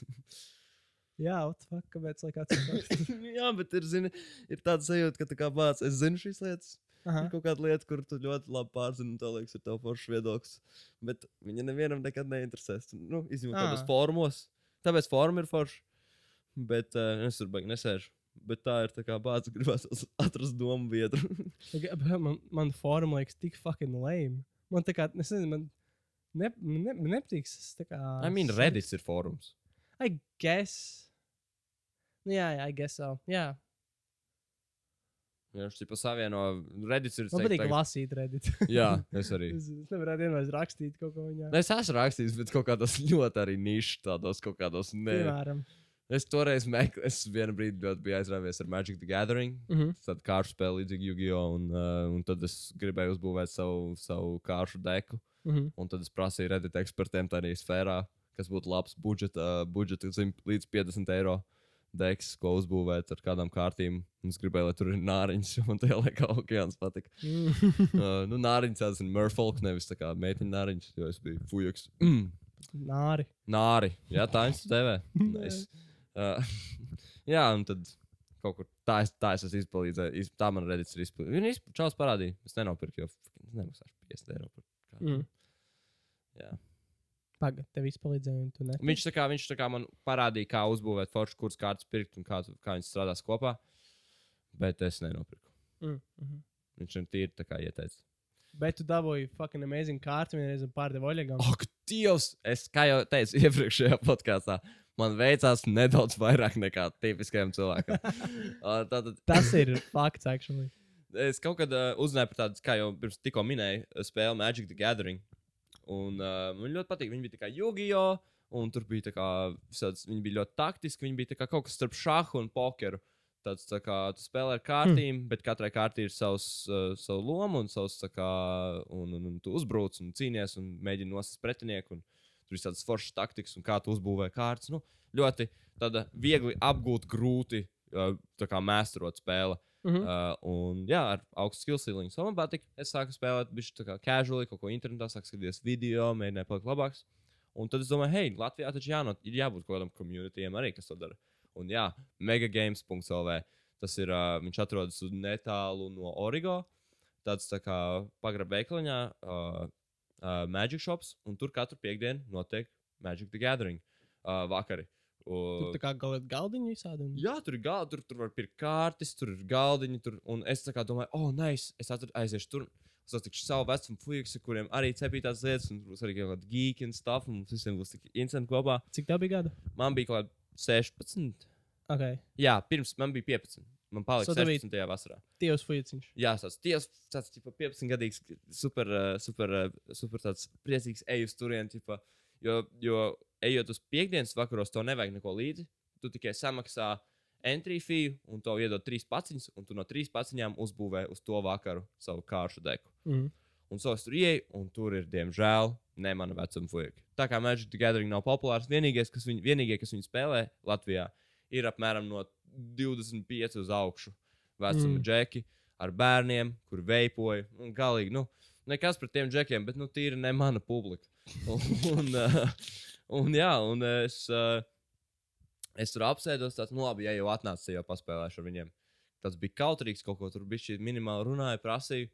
jā, fuck, kāpēc lai kāds to jā, bet ir, zini, ir tāds sajūta, ka tā kā bācis, es zinu šīs lietas. Aha. Ir kaut kāda lieta, kur tu ļoti labi pārzini, un tā liekas, ir tavs foršs viedoklis. Bet viņa nevienam nekad neinteresēs. Nu, izņemot Ā. tādos formos. Tāpēc forma ir forša. Bet uh, es tur baigi nesēžu. Bet tā ir tā kā bācis, gribās atrast domu vietu. Man, man forma liekas tik fucking lame. Man tā kā, es nezinu, man ne, ne, nepatīk. Kā, I mean, Reddits ir fórums. I guess. Nu, jā, jā, I guess so. Jā, Viņš ir savieno. Reddits ir. man patīk tagad- lasīt Reddit. Jā, es arī. es, es nevaru vienmēr rakstīt kaut ko viņā. Nu, Es esmu rakstījis, bet kaut kādos ļoti arī nišs, tādos kaut kādos. Ne. Piemēram. Es toreiz meklēju, es vienu brīdi ļoti biju aizrāvies ar Magic the Gathering. Mhm. Tad kāršu spēle līdzīgi Yu-Gi-Oh! Un, uh, un tad es gribēju uzbūvēt savu, savu kāršu deku. Mhm. Un tad es prasīju Reddit ekspertiem tādā sfērā, kas būtu labs budžeta, budžeta zin, līdz 50 eiro. Deks, ko uzbūvēt ar kādām kārtīm. Es gribēju, lai tur ir nāriņš, un tajā laikā okeāns patika. uh, nu, nāriņš tāds ir Murfolk, nevis tā kā meitiņa nāriņš, jo es biju fujoks. Mm. Nāri. Nāri. Jā, tā ir TV. Nice. Uh, jā, un tad kaut kur tā es, tā es esmu izpalīdzējis. Iz, tā man redzīts ir izpildījis. Viņa izp- čaus parādīja. Es nenopirku, jo nemaksāšu 50 eiro par kādu. Mm. Jā. Pagaid, tev ne. Viņš tā kā, viņš tā kā man parādīja, kā uzbūvēt foršu, kuras kārtas pirkt un kā, kā viņas strādās kopā. Bet es nenopirku. Mm, mhm. Viņš man tīri tā kā ieteica. Bet tu dabūji fucking amazing kārtu vienreiz un pārdevi oļegam. Ak, Dievs! Es, kā jau teicu iepriekšējā podkāstā, man veicās nedaudz vairāk nekā tipiskajam cilvēkam. Uh, Tātad Tas ir fakts, actually. es kaut kad uh, uzzināju par tādu, kā jau pirms tikko minēju, spēli Magic the Gathering. Un uh, man ļoti patīk, viņi bija tā kā Jugio, un tur bija tā kā, visāds, viņi bija ļoti taktiski, viņi bija kā kaut kas starp šāhu un pokeru. Tāds tā kā tu spēlē ar kārtīm, mm. bet katrai kārtī ir savs, uh, savu lomu un savs kā, un, un, un tu uzbruc un cīnies un mēģini nosist pretinieku. Un tur ir tādas foršas taktikas un kā tu uzbūvē kārtas. Nu, ļoti viegli apgūt, grūti uh, tā kā mēsturot spēle. Mhm. Uh, un, jā, ar augstu skill. So man patīk. Es sāku spēlēt, bija tā kā casually, kaut ko internetā, sāku skatīties video, mēģināju palikt labāks. Un tad es domāju, hei, Latvijā taču jānot, ir jābūt kaut kādam komunitiem arī, kas to dara. Un jā, megagames.lv. Tas ir, uh, viņš atrodas netālu no Origo. Tāds tā kā pagrabā veikaliņā, uh, uh, Magic Shops, un tur katru piekdienu notiek Magic the Gathering uh, vakari. Tur Uh, tā kā galēt galdiņu visādi. Un... Jā, tur ir galda, tur, tur var pirkt kārtas, tur ir galdiņi. Tur, un es tā kā domāju, oh, nē, nice, es atru- aiziešu tur. Es satikšu savu vecumu fuiku, kuriem arī cepīja tās lietas, un tur būs arī kaut kāda geeka un stuff, un mums visiem būs tik incidenti kopā. Cik tev bija gada? Man bija kaut kāda 16. Okay. Jā, pirms man bija 15. Man palika So so tev bija- 16. vasarā. Tievs fuiciņš. Jā, tas ir tāds - 15 gadīgs, super, uh, super, uh, super tāds priecīgs eju turiens. Jo, jo ejot uz piekdienas vakaros, to nevajag neko līdzi. Tu tikai samaksā entry fee un to iedod trīs paciņas, un tu no trīs paciņām uzbūvē uz to vakaru savu kāršu deku. Mm. Un so es tur ieeju, un tur ir, diemžēl, ne mana vecuma fuika. Tā kā Magic the Gathering nav populārs, vienīgais, kas viņu, vienīgie, kas viņu spēlē Latvijā, ir apmēram no 25 uz augšu vecuma Mm. džeki ar bērniem, kur veipoja. Un galīgi, nu, nekas pret tiem džekiem, bet, nu, tīri ne mana publika. un, uh, un, jā, un es, uh, es tur apsēdos, tāds, nu, labi, ja jau atnācis, jau paspēlēšu ar viņiem. Tas bija kautrīgs, kaut ko tur bija šī minimāli runāja, prasīja.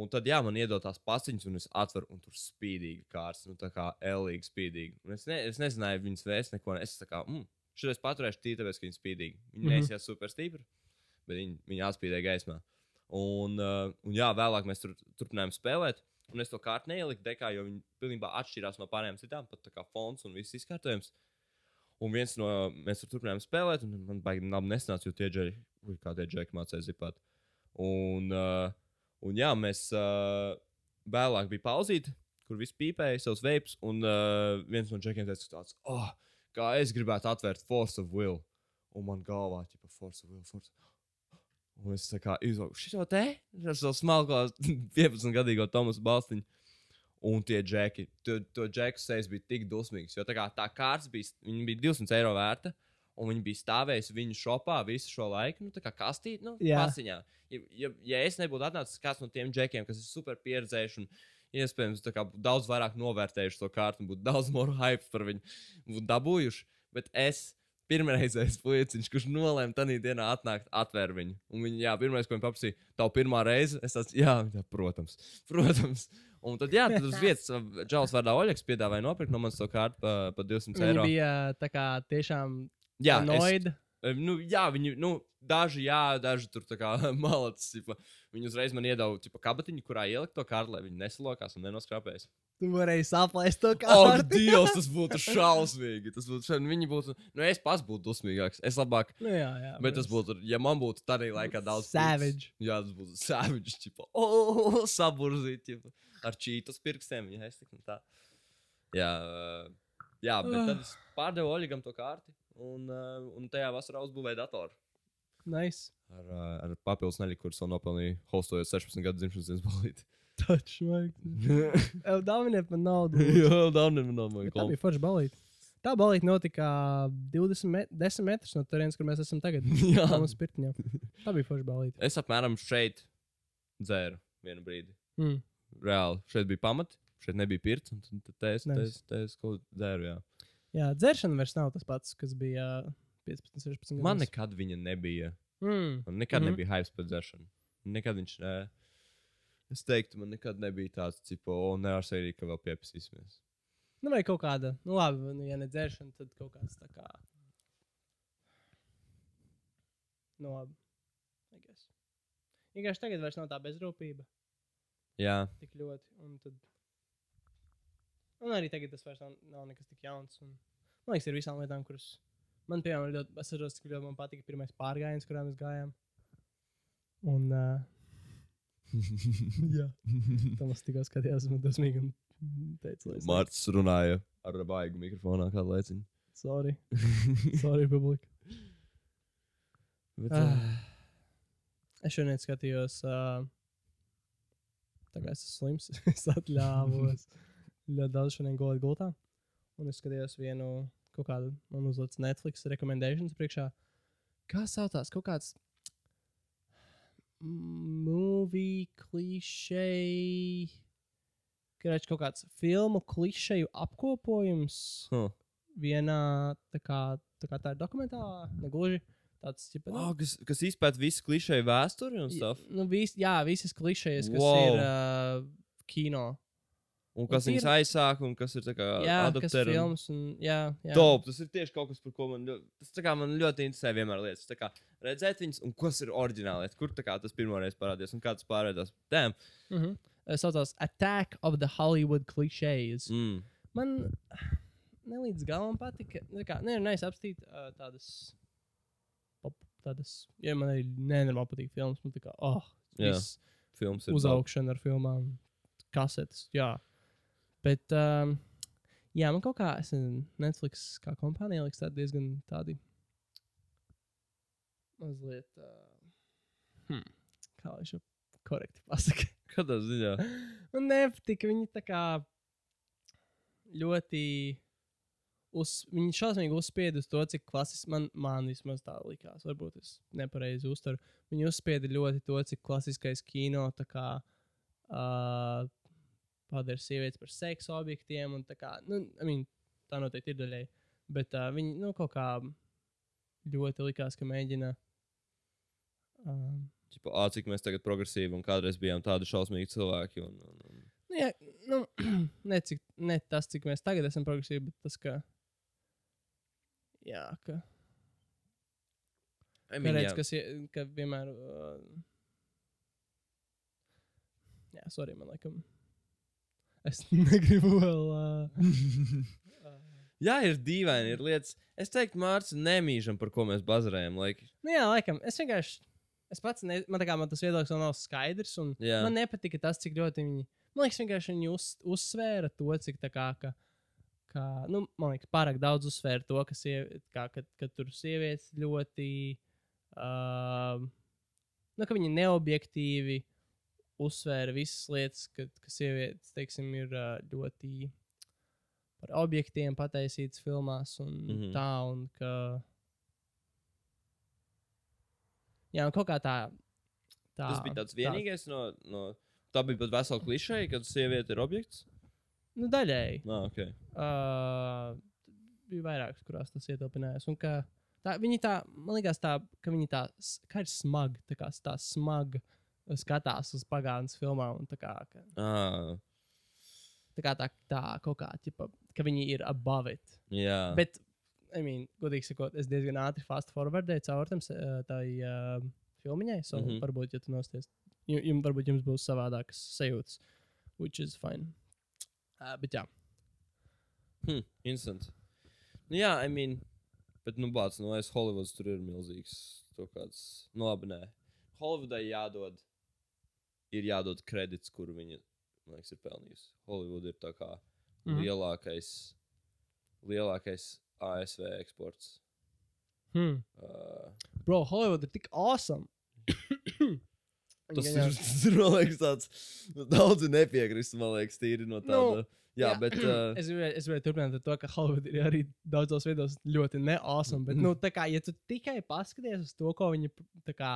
Un tad, jā, man iedod tās pasiņas, un es atveru, un tur spīdīgi kārtas, nu, tā kā elīgi spīdīgi. Un es, ne, es nezināju, viņas vēst neko. ne- Es tā kā, mm, šodien paturēšu tīri, tāpēc, ka viņi spīdīgi. Viņi mm -hmm. nesies super stipri, bet viņi, viņi atspīdēja gaismā. Un, uh, un jā, vēlāk mēs tur turpinājām spēlēt. Un es to kārtu neieliku dekā, jo viņi pilnībā atšķirās no pārējām citām, pat tā kā fons un viss izkārtojums. Un viens no mēs tur turpinājām spēlēt, un man baigi labi nesanāca, jo tie džeki, ui, kā tie džeki mācīja zipāt. Un, uh, un jā, mēs uh, vēlāk bija pauzīte, kur viss pīpēja savus veipus, un uh, viens no džekiem teica, tāds, oh, kā es gribētu atvērt Force of Will. Un man galvā, tipo, Force of Will, Force. Un es kā izlaiku šo te, ar savu smalko 15 gadīgo Tomasu Balstiņu. Un tie džeki, to, to džeku sejas bija tik dusmīgs, jo tā kā tā kārtas bija, bija 200 eiro vērta, un viņi bija stāvējuši viņu šopā visu šo laiku, nu tā kā kastīt, nu, pasiņā. Ja, ja, ja es nebūtu atnācis kāds no tiem džekiem, kas ir super pieredzējuši un iespējams tā kā daudz vairāk novērtējuši to kārtu un būtu daudz more hype par viņu būtu dabūjuši, bet es pirmreizējais puiciņš, kurš nolēma tajā dienā atnākt, atvērt viņu. Un viņi, jā, pirmais, ko viņi paprasīja, tā pirmā reize, es tāds, jā, jā, protams, protams. Un tad, jā, tad uz vietas Džals vārdā Oļegs piedāvāja nopirkt no manis to kārtu par pa 200 Viņi eiro. bija tā kā tiešām Jā, es, noida. Eh, Nu, jā, viņi, nu, daži, jā, daži tur tā kā malacis. tipa, Viņi uzreiz man iedeva tipa, kabatiņu, kurā ielikt to kārtu, lai viņi nesalokās un nenoskrāpēs. Tu varēji saplēst to Ak, kārtu. Dievs, tas būtu šausmīgi. Tas būtu šausmīgi. Viņi būtu, nu, es pats būtu dusmīgāks. Es labāk, Nu, jā, jā. bet tas būtu, ja man būtu tādā laikā daudz. Savage. Jā, tas būtu savage. Čipa, oh, saburzīt, čipa, ar čītas pirkstiem. Jā, es tik un tā. Jā, jā, bet tad es pārdevu Oļegam to kārti. Un, uh, un tajā vasarā uzbūvēju datoru. Nice. Ar, uh, ar papildus neļu, kurus vēl nopelnīju, hostojot 16 gadu dzimšanas dienas balīti. Taču, vajag. Dāviniet man naudu. Jā, daudz no Bet Tā manis. bija forša balīta. Tā balīta notika 20 met 10 metrus no turienes, kur mēs esam tagad. Jā. Tā mums pirtiņā. Tā bija forša balīta. Es apmēram šeit dzēru vienu brīdi. Mm. Reāli, šeit bija pamati, šeit nebija pirts. un Tad es, Nice. es, es kaut ko dzēru. Jā. Jā, dzeršana vairs nav tas pats, kas bija 15, 16 gadus. Man nekad viņa nebija. Mm. Man nekad mm. -hmm. nebija hype par dzēršanu. Nekad viņš. Ne, es teiktu, man nekad nebija tāds, tipo, o, nē, ar sevi, ka vēl pieprasīsimies. Nu, vai kaut kāda, nu, labi, nu, ja ne dzēršana, tad kaut kāds tā kā. Nu, labi. I guess. Vienkārši tagad vairs nav tā bezrūpība Jā, tik ļoti. Un, tad... un arī tagad tas vairs nav, nav nekas tik jauns. Un, man liekas, ir visām lietām, kuras man, piemēram, ļoti, es atceros, cik ļoti man patika pirmais pārgājiens, kurā mēs gājām. Un, uh, jā, Tomas tikko skatījās man dosmīgi un teica, Mārcis runāja ar baigu mikrofonā kādu laiciņu. Sorry. Sorry, publika. Bet, uh, Es šodien skatījos, uh, tā kā es esmu slims, es atļāvos ļoti daudz šodien gulēt gultā. Un es skatījos vienu kaut kādu, man uzlicis Netflix recommendations priekšā. Kā saucās? Kaut kāds movie klišeji. Kurš kaut kāds filmu klišeju apkopojums huh. vienā, tā kā tā, kā tā ir dokumentālā, negluži tāds, tipa, nu, oh, kas, kas izpēta visu klišēju vēsturi un stuff. Nu, vis, jā, visas klišejas, kas wow. ir uh, kino. Un kas ir- viņas un kas ir kas adaptēri un- filmas. Un, jā, jā. Top, tas ir tieši kaut kas, par ko man, tas, kā, man ļoti interesē. Vienmēr lietas, kā redzēt viņas, un kas ir oriģināli, kur kā tas pirmoreiz parādījās, un kā tas pārveidās. Damn. Mm -hmm. Tas saucās Attack of the Hollywood Clichés. Mm. Man ne līdz galam patika. Kā, ne, nevis apstīt uh, tādas. Pop, tādas, ja man arī nenormāli patīk filmas, man tā kā, oh, Jā, viss Films ir uzaugšana ar filmām, kasetes. Jā. Bet, um, jā, man kaut kā, es nezinu, Netflix kā kompānija liekas tādi diezgan tādi. Mazliet. Uh, hmm, kā lai šo korekti pasakā. Kādā ziņā? man nepatika. Viņi tā kā ļoti. Uz, viņi šausmīgi uzspieda uz to, cik klasiski man, man vismaz tā likās. Varbūt es nepareizi uztveru. Viņi uzspieda ļoti to, cik klasiskais kino tā kā uh, padara sievietes par seksu objektiem. Kā, nu, I mean, tā noteikti ir daļai. Bet uh, viņi nu, kaut kā ļoti likās, ka mēģina. Um, Čipa, ā, cik mēs tagad progresīvi un kādreiz bijām tādi šausmīgi cilvēki. Un, un, un. Nu, jā, nu, ne, cik, ne tas, cik mēs tagad esam progresīvi, bet tas, ka. Jā, ka. I mean, redz, kas ka vienmēr. Uh, jā, sorry, man liekas. Es negribu vēl. Uh, jā, ir dīvaini, ir lietas. Es teiktu, Mārcis, nemīžam, par ko mēs bazarējam. Like, nu, jā, laikam. Es vienkārši. Es pats, ne, man, kā, man tas viedoklis nav skaidrs. Man nepatika tas, cik ļoti viņi. Man liekas, vienkārši viņi uz, uzsvēra to, cik tā kā. Ka, ka, nu, man liekas, pārāk daudz uzsvēra to, ka, sievi, kā, ka, ka tur sievietes ļoti. Uh, nu, ka viņi neobjektīvi uzsvēra visas lietas, ka, ka sievietes, teiksim, ir uh, ļoti par objektiem pataisītas filmās un mm. -hmm. tā, un ka. Jā, un kaut kā tā. tā tas bija tāds vienīgais no. no tā bija pat vesela klišeja, kad sieviete ir objekts. Nu, daļēji. Nā, ok. Uh, bija vairākas, kurās tas ietilpinājās. Un tā, viņi tā, man liekas, tā, ka viņi tā, kā ir smagi, tā kā tā smagi skatās uz pagātnes filmām. Tā kā, ka, Ah, tā kā tā, tā kaut kā, ķipa, ka viņi ir above it. jā. Bet, I mean, godīgi sakot, es diezgan ātri fast forwardēju caur tam uh, tai uh, filmiņai. So, mm. -hmm. varbūt, ja tu nosties, jums, varbūt jums būs savādākas sajūtas, which is fine. Uh, bet jā. Hm, instant. Nu, jā, I mean, bet, nu, bāc, nu, es Hollywoods tur ir milzīgs. To kāds, nu, labi, nē. Hollywoodai jādod, ir jādod kredits, kuru viņa, liekas, ir pelnījusi. Hollywood ir tā kā mm. lielākais, lielākais ASV eksports. Hmm. Uh, Bro, Hollywood ir tik awesome. tas, Viņi ir, gan tas ir, liekas, tāds daudzi nepiekrist, man liekas, tīri no tāda. Nu, jā, jā. bet. Uh, Es gribēju, es gribēju turpināt ar to, ka Hollywood ir arī daudzos veidos ļoti neawesome. Bet, nu, tā kā, ja tu tikai paskaties uz to, ko viņi tā kā,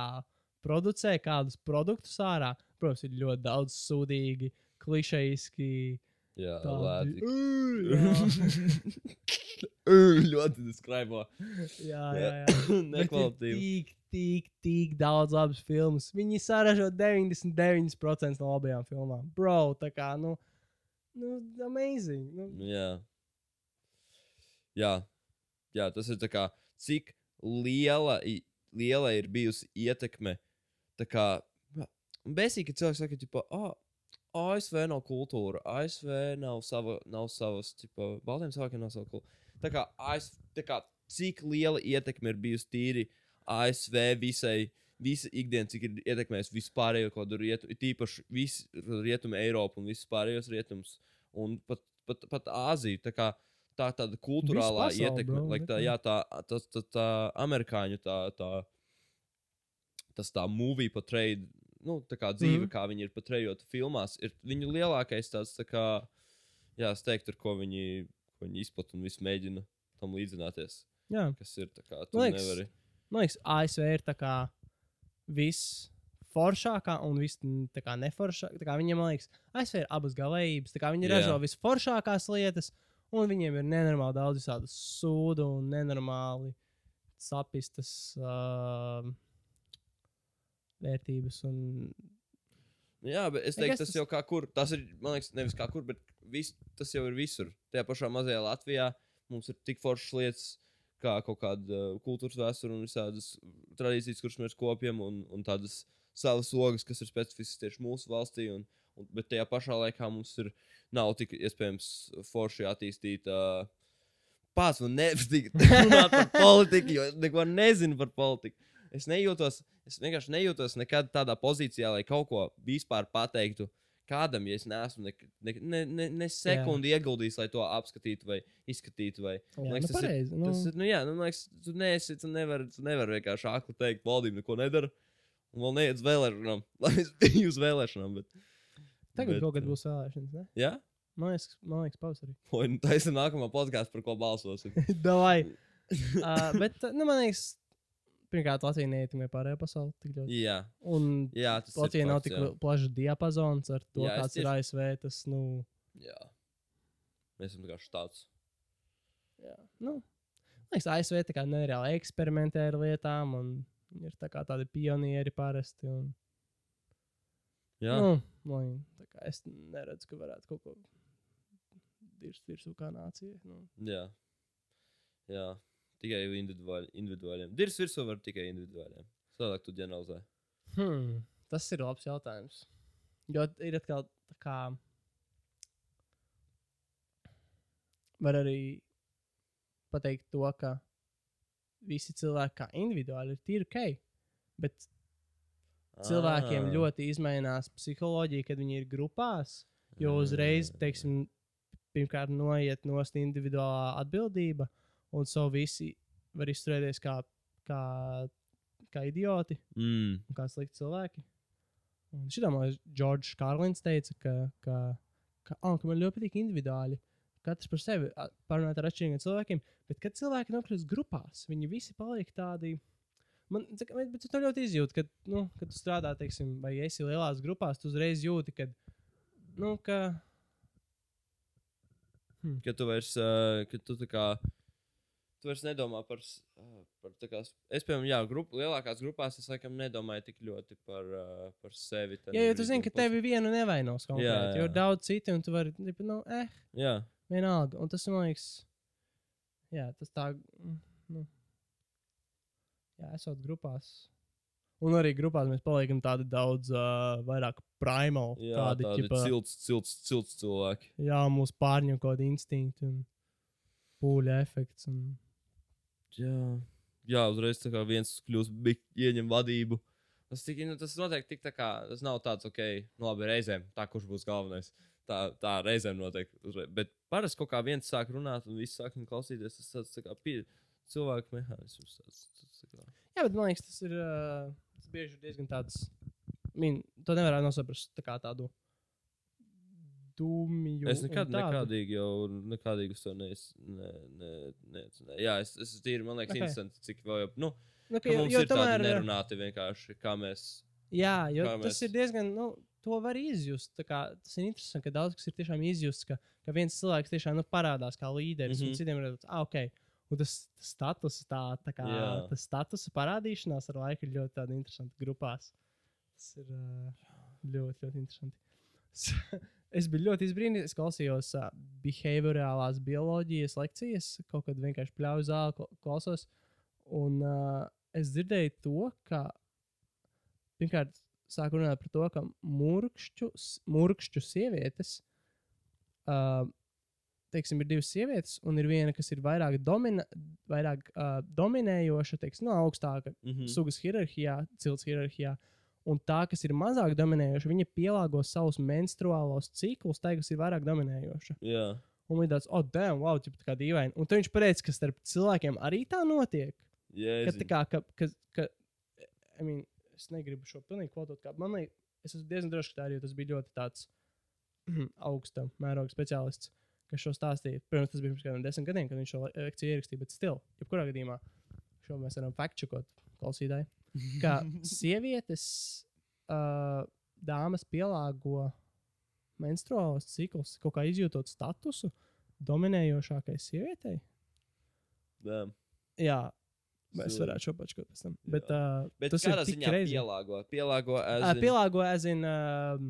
producē, kādus produktus ārā, protams, ir ļoti daudz sūdīgi, klišejiski. jā, tādi- ļoti deskraibo. jā, jā, jā. Nekvalitīvi. Tik, tik, tik daudz labas filmas. Viņi saražo 99% no labajām filmām. Bro, tā kā, nu, nu amazing. Nu, Jā. Jā, jā, tas ir tā kā, cik liela, liela ir bijusi ietekme. Tā kā, besīgi, ka cilvēks saka, ka, ah, ASV nav kultūra, ASV nav, sava, nav savas, tipo, baltiem cilvēkiem nav sava kultūra. Tā kā, ASV, tā kā, cik liela ietekme ir bijusi tīri ASV visai, visa ikdiena, cik ir ietekmējis vispārējo kaut kādu rietumu, it īpaši visu rietumu Eiropu un visus pārējos rietumus, un pat, pat, pat Āziju. Tā kā tā tāda kultūrālā pasauli, ietekme, bro, like tā, jā, tā, tas, tā, tā amerikāņu tā, tā, tas tā movie portrayed, nu, tā kā dzīve, mm. kā viņi ir portrayota filmās, ir viņu lielākais tāds, tā kā, jā, es teiktu, ar ko viņi, ko viņi izplat un visu mēģina tam līdzināties, Jā, kas ir tā kā, tu Man liekas, nevari. man liekas, ASV ir tā kā viss foršākā un viss kā neforšākā. Tā kā Viņiem, man liekas, ASV ir abas galējības. Viņi Jā. ražo visforšākās lietas, un viņiem ir nenormāli daudz visādu sūdu un nenormāli sapistas uh, vērtības. Un... Jā, bet es teiktu, tas jau kā kur. Tas ir, man liekas, nevis kā kur, bet vis, tas jau ir visur. Tajā pašā mazajā Latvijā mums ir tik foršas lietas, kā kaut kāda uh, kultūras vēsture un visādas tradīcijas, kuras mēs kopjam, un, un tādas savas logas, kas ir specifiskas tieši mūsu valstī. Un, un, bet tajā pašā laikā mums ir nav tik iespējams forši attīstīt. Uh, Pats man nepatīk runāt par politiku, jo neko nezinu par politiku. Es nejūtos, es vienkārši nejūtos nekad tādā pozīcijā, lai kaut ko vispār pateiktu kādam, ja es neesmu ne, ne, ne, ne, ne sekundi ieguldījis, lai to apskatītu vai izskatītu. Vai, Jā, liekas, nu, tas ir- pareizi, nu, Tas ir, nu, jā, nu, liekas, tu neesi, tu nevari, tu nevari vienkārši akli teikt, valdība neko nedara. Un vēl neiet uz vēlēšanām, lai es biju uz vēlēšanām. Bet, Tagad bet, kaut kad uh, būs vēlēšanas. Ne? Jā, Man liekas, man liekas pavasarī. vai nu taisa nākamā podkāstā, par ko balsosim. Davai. uh, bet, nu, man liekas, pirmkārt, Latvija neietekmē pārējo pasauli tik ļoti. jā, Un jā, tas Latvijai ir nav tik plašs diapazons ar to, Jā, kāds ir ASV. Tas, nu, jā. Mēs esam vienkārši tāds. jā, nu, liekas, ASV tā kā nereāli eksperimentē ar lietām, un viņi ir tā kā tādi pionieri parasti. Un, Jā, nu, man, tā kā es neredzu, ka varētu kaut ko dirzt virsū kā nācija. Nu. jā. jā. Tikai individuāli, individuāliem. Dirs virsū var tikai individuāliem. Savādāk tu ģeneralizē. Hmm, tas ir labs jautājums. Jo ir atkal tā kā. Var arī pateikt to, ka visi cilvēki kā individuāli ir tīri ok. Bet cilvēkiem Ah. ļoti izmainās psiholoģija, kad viņi ir grupās. Jo uzreiz, Ah. teiksim, pirmkārt, noiet nost individuālā atbildība, un so visi var izturēties kā, kā, kā idioti Mm. un kā slikti cilvēki. Un šitā man liekas, Džordžs Kārlins teica, ka, ka, ka, oh, ka man ļoti patīk individuāli. Katrs par sevi parunāt ar atšķirīgiem cilvēkiem, bet kad cilvēki nokļūst grupās, viņi visi paliek tādi. Man, tu to ļoti izjūti, kad, nu, kad tu strādā, teiksim, vai esi lielās grupās, tu uzreiz jūti, ka, nu, ka Ka tu vairs, uh, ka tu tā kā, tu vairs nedomā par, par kā, es, piemēram, jā, grup, lielākās grupās es laikam nedomāju tik ļoti par, uh, par sevi. Jā, jo tu zini, ka tevi vienu nevainos konkrēti. jā. Jo ir daudz citu, un tu vari, nu, eh, Jā, vienalga. Un tas man liekas, jā, tas tā, mm, nu, jā, esot grupās. Un arī grupās mēs paliekam tādi daudz uh, vairāk primal. jā tādi, tādi ķipa, cilts, cilts, cilts cilvēki. jā, mūsu pārņem kaut kādi instinkti un pūļa efekts. Un, Jā, jā uzreiz tā kā viens kļūst, ieņem vadību. Tas, tik, nu, tas noteikti tik tā kā, tas nav tāds, ok, nu labi, reizēm, tā kurš būs galvenais. Tā, tā reizēm notiek. uzreiz. Bet parasti kaut kā viens sāk runāt, un viss sāk klausīties. Tas tāds tā kā pie, cilvēku mehānisms. Tas, tas, tā kā. jā, bet man liekas, tas ir uh, tas bieži diezgan tāds. Min, to nevarētu nosaprast tā kā tādu dumju. Es nekad, nekādīgi jau nekādīgi to nees, ne. Jā, es, es tīri, man liekas, Ok. okay. interesanti, cik vēl jau, nu, Nu, ka mums jo ir tomēr, tādi nerunāti vienkārši, kā mēs. Jā, jo Kā tas mēs- ir diezgan, nu, to var izjust. Kā, tas ir interesanti, ka daudz kas ir tiešām izjusts, ka, ka viens cilvēks tiešām nu, parādās kā līderis, mm Mhm. -hmm. un citiem ir tāds, ah, ok. Un tas status, tā, tā kā, Jā. tas status parādīšanās ar laiku ir ļoti tāda interesanta grupās. Tas ir uh, ļoti, ļoti interesanti. Es biju ļoti izbrīnīts. Es klausījos uh, behaviorālās bioloģijas lekcijas, kaut kad vienkārši pļauju zāli, kla- klausos. Un uh, es dzirdēju to, ka pirmkārt sāku runāt par to, ka murkšķu, s- murkšķu sievietes, uh, teiksim, ir divas sievietes, un ir viena, kas ir vairāk, domina, vairāk uh, dominējoša, teiksim, no augstāka Mhm. sugas hierarhijā, cilts hierarhijā. Un tā, kas ir mazāk dominējoša, viņa pielāgo savus menstruālos ciklus tai, kas ir vairāk dominējoša. Jā. Un viņa tāds, oh, damn, wow, tā kā dīvaini. Un tad viņš pateica, ka starp cilvēkiem arī tā notiek. Jā, Ka, tā kā, ka, ka, ka, I mean, es negribu šo pilnīgi kvotot, kā man liekas, es esmu diezgan drošs, ka tā jo tas bija ļoti tāds augsta mēroga speciālists, kas šo stāstīja. Protams, tas bija pirms kādiem desmit gadiem, kad viņš šo le- lekciju ierakstīja, bet stil, jebkurā gadījumā, šo mēs varam fact-checkot klausītāji, ka sievietes, uh, dāmas pielāgo menstruālos ciklus, kaut kā izjūtot statusu dominējošākai sievietei. Jā. Jā, mēs varētu šo paču pēc tam. Jā. Bet, uh, Bet tas ir kādā tik ziņā crazy. pielāgo? Pielāgo as Uh, pielāgo aizina um,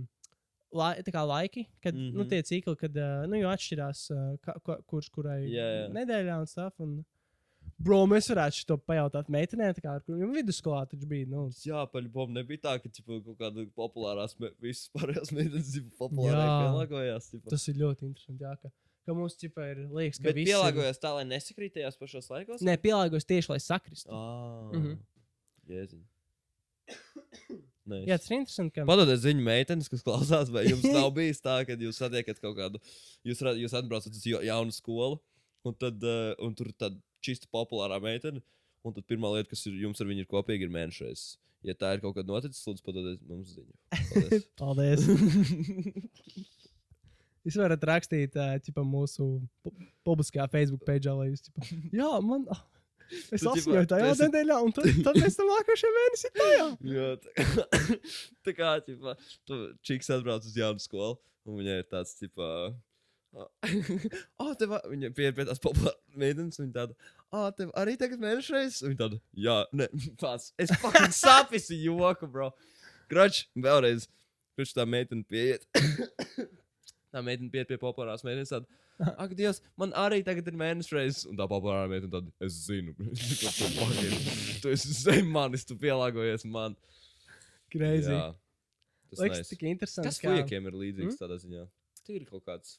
lai, tā kā laiki, kad mm -hmm. nu, Mhm. tie cikli, kad uh, nu, jau atšķirās, uh, ka, kurš kurai Jā, jā. nedēļā un stuff. Un, Bro, mēs varētu to pajautāt meitenēm, tā kā ar kuriem vidusskolā taču bija. Nu, Jā, paļbom nebija tā, ka ķipa, kaut kāda populārās, visas pārējās meitenes ģipa, populārai Jā. pielāgojās. ģipa. tas ir ļoti interesanti. Jā, ka, ka mums ķipa, ir liekas, ka visi pielāgojās tā, lai nesakrītējās pašos laikos? Ir... Nē, pielāgojas tieši, lai sakristu. Ah, Mhm. Jēziņ. Nice. Jā, tas ir interesanti. Ka... Padodiet ziņu meitenes, kas klausās, vai jums nav bijis tā, ka jūs satiekat kaut kādu, jūs, jūs atbraucat uz ja- jaunu skolu, un, tad, uh, un tur tad čista populārā meitene, un tad pirmā lieta, kas ir jums ar viņu ir kopīga, ir mēnešreiz. Ja tā ir kaut kad noticis, lūdzu, padodiet mums ziņu. Paldies. Paldies! Jūs varat rakstīt ķipa, mūsu pu publiskajā Facebook page, lai jūs. Ķipa, jā, man. ah, Es Tu, ķipa, asņoju tajā tu esi- nedēļā, un tad, tad mēs tam nākošajā mēnesī tajā. Jā, tā, tā kā, ķipa, tu čiks atbrauc uz jaunu skolu, un viņai ir tāds, tipā, oh, tev, viņa pie, pie tās populāras meitenes, viņa tāda, oh, tev arī tagad mēnešreiz, un viņa tāda, jā, ne, pats, es fucking sapisi joku, bro. Kroč, vēlreiz, kroč tā meitene pieiet. tā meitene pieiet pie populārās meitenes, tāda, ak, Dievs, man arī tagad ir mēnešreiz, un tā populārā meitene tāda, es zinu, tu esi zem manis, tu pielāgojies man. Crazy. Jā, tas Liekas, nice. tik interesanti. Kas kā- fujakiem ir līdzīgs Mm? tādā ziņā? Tur ir kaut kāds.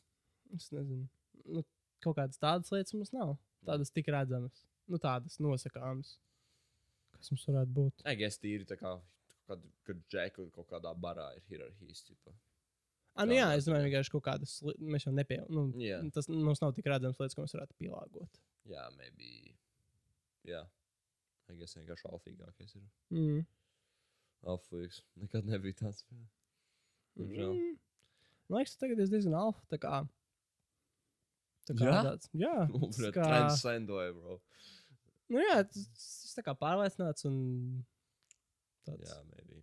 Es nezinu. Nu, kaut kādas tādas lietas mums nav. Tādas tik redzamas. Nu, tādas nosakāmas. Kas mums varētu būt? Nē, es tīri tā kā, kad, kad džeku kaut kādā barā ir hierarhijas. Tipa. Ah, nu, jā, es domāju, vienkārši kaut kādas. Mēs jau nepieņemam. Nu, Jā. Tas mums nav tik redzamas lietas, ko mēs varētu pielāgot. Jā, maybe. Jā. Es vienkārši alfīgākais ir. Mm. Alfīgs. Nekad nebija tāds. Mm. Man liekas, tagad es diezgan alfa. Tā kā, Jā? tāds. Jā, tas Kā... Transcendoja, bro. nu, jā, tas, tas tā kā pārliecināts un tāds. Jā, maybe.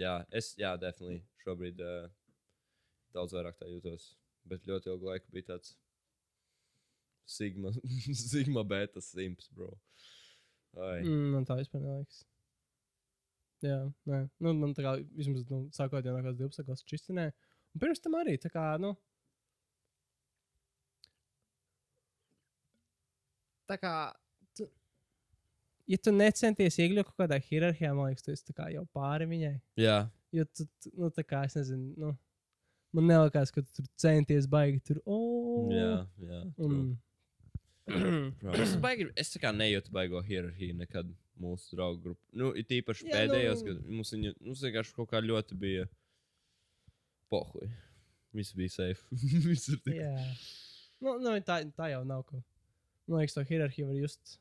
Jā, es, jā, definitely. Šobrīd uh, daudz vairāk tā jūtos. Bet ļoti ilgu laiku bija tāds Sigma, Sigma beta simts, bro. Ai. Mm, man tā vispār neliekas. Jā, nē. Nu, man tā kā vismaz nu, sākot jau no kādas 12 klases čistinē. Un pirms tam arī tā kā, nu. Tā kā. Tu, ja tu necenties iekļūt kaut kādā hierarhijā, man liekas, tu esi tā kā jau pāri viņai. Jā, Jo tu, tu nu, tā kā es nezinu, nu. Man nelikās, ka tu tur centies baigi tur. Oh, jā, jā. Un, es, baigi, es tā kā nejūtu baigo hierarhiju nekad mūsu draugu grupā. Nu, it īpaši Jā, pēdējos, nu- kad mums, viņa, mums vienkārši kaut kā ļoti bija pohuj. Viss bija safe. Viss ir tik. jā. Nu, nu, tā, tā jau nav. Ko. Man liekas, to hierarhiju var just.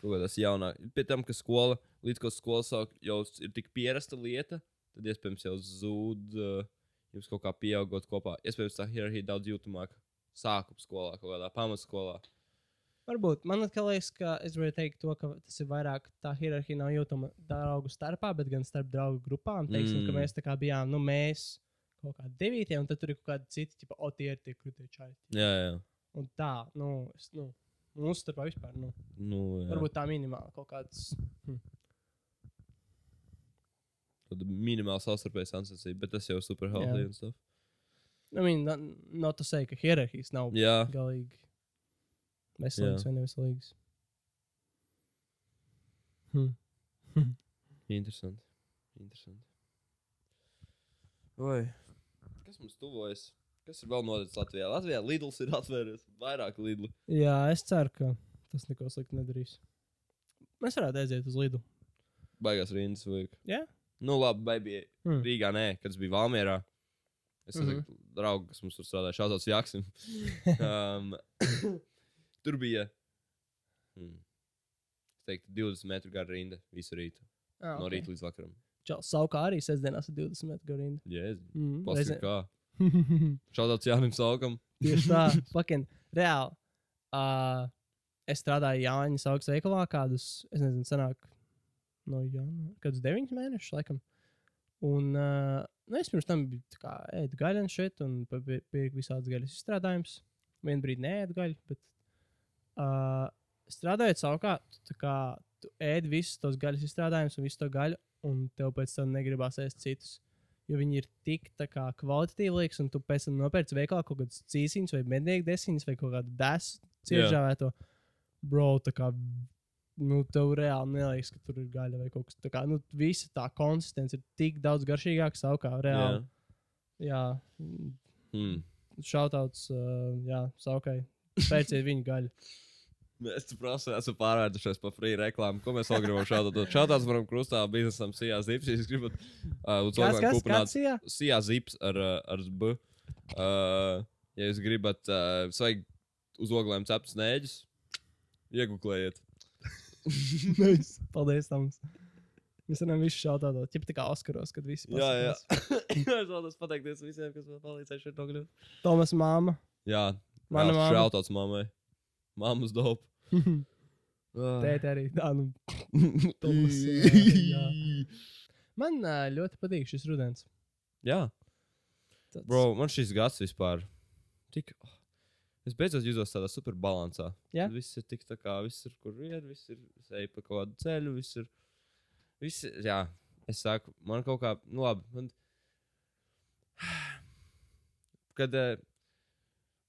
Kaut kā tas jaunāk. Pēc tam, ka skola, līdz ko skola sāk, jau ir tik pierasta lieta, tad iespējams jau zūd, uh, jums kaut kā pieaugot kopā. Iespējams, tā hierarhija daudz jūtamāka sākuma skolā, kaut kādā pamatskolā. Varbūt man liekas, ka es varu teikt to, ka tas ir vairāk tā hierarhija nav jūtama draugu starpā, bet gan starp draugu grupām. Teiksim, mm. ka mēs tā kā bijām, nu, mēs kaut kādi devītie, un tad tur ir kaut kādi citi, tipo, o, tie ir tie krūtie čaļi. Jā, jā. Un tā, nu, es, nu, mūsu starpā vispār, nu, Nu, jā. varbūt tā minimāli kaut kāds. Hm. Tāda minimāla savstarpēja sensācija, bet tas jau ir super healthy Jā. un stuff. I mean, not, not to say, ka hierarhijas nav Jā, galīgi veselīgas vai neveselīgas. Hmm. interesanti. Interesanti. Vai. Kas mums tuvojas? Kas ir vēl noticis Latvijā? Latvijā Lidls ir atvērts vairāk Lidlu. Jā, es ceru, ka tas neko sliktu nedarīs. Mēs varētu aiziet uz Lidu. Baigās rindas vajag. Jā? Nu, labi, baigi. Hmm. Rīgā nē, kad es biju Valmjerā. Es mm -hmm. draugs, kas mums tur strādāja. Šāds Jaksim. um, tur bija hmm, teiktu, 20 metru gara rinda visu rītu. Ah, No okay. rīta līdz vakaram. Čau, Saukā arī sestdienās ir 20 metru garinda. Jēzus. Mm, Pasaka, reizē- kā. Šādāds Jānim Saukam. Tieši tā, fucking reāli. Uh, es strādāju Jāņa augstas veikalā kādus, es nezinu, senāk, no Jāņa, kādus deviņus mēnešus, laikam. Un uh, nu, es pirms tam biju kā ēdu gaļu un šeit, un pirku visādas gaļas izstrādājumus. Vienu brīdi neēdu gaļu, bet uh, strādājot savukārt, tu, tā kā, tu ēdi visus tos gaļas izstrādājumus un visu to gaļu, un tev pēc tam negribās ēst citus. Jo viņi ir tik kā kvalitatīvi liekas, un tu pēc tam nopērci veikalā kaut kādas cīsiņas, vai mednieku desiņas, vai kaut kādu desu ciežāvēto. Bro, tā kā, nu, tev reāli neliekas, ka tur ir gaļa vai kaut kas tāds. Nu, visa tā konsistence ir tik daudz garšīgāka savukārt, reāli. Jā, jā Hmm. šautauts, uh, jā, saukai. Pērciet viņu gaļu. Mēs prasām, esam pārvērtušies par free reklāmu. Ko mēs vēl gribam šādā? Šādās varam krustā biznesam Sijā Zips. Ja jūs gribat uh, uz kas, kupināt kas, jā? Sijā Zips ar, uh, ar B. Uh, ja jūs gribat uh, svaigu uz oglēm ceptus nēģus, ieguklējiet. nice. Paldies, Toms. Mēs varam visu šautautot. Ķip tā kā Oskaros, kad visi Jā, jā. pasakās. es vēlos pateikties visiem, kas man palīdzēja šeit nokļūt. Tomas māma. Jā, Mana māma. Šautauts mammai. Mammas dope. Tēti arī. Tā, nu, Tomas, jā. Man ā, ļoti patīk šis rudens. Jā. Tāds, Bro, man šis gads vispār. Tik... Es beidzot jūtos tādā super balansā. Jā? Viss ir tik tā kā, viss ir kur ir, viss ir ej pa kaut kādu ceļu, viss ir. Viss ir, jā, es saku, man kaut kā, nu labi. Man... Kad eh,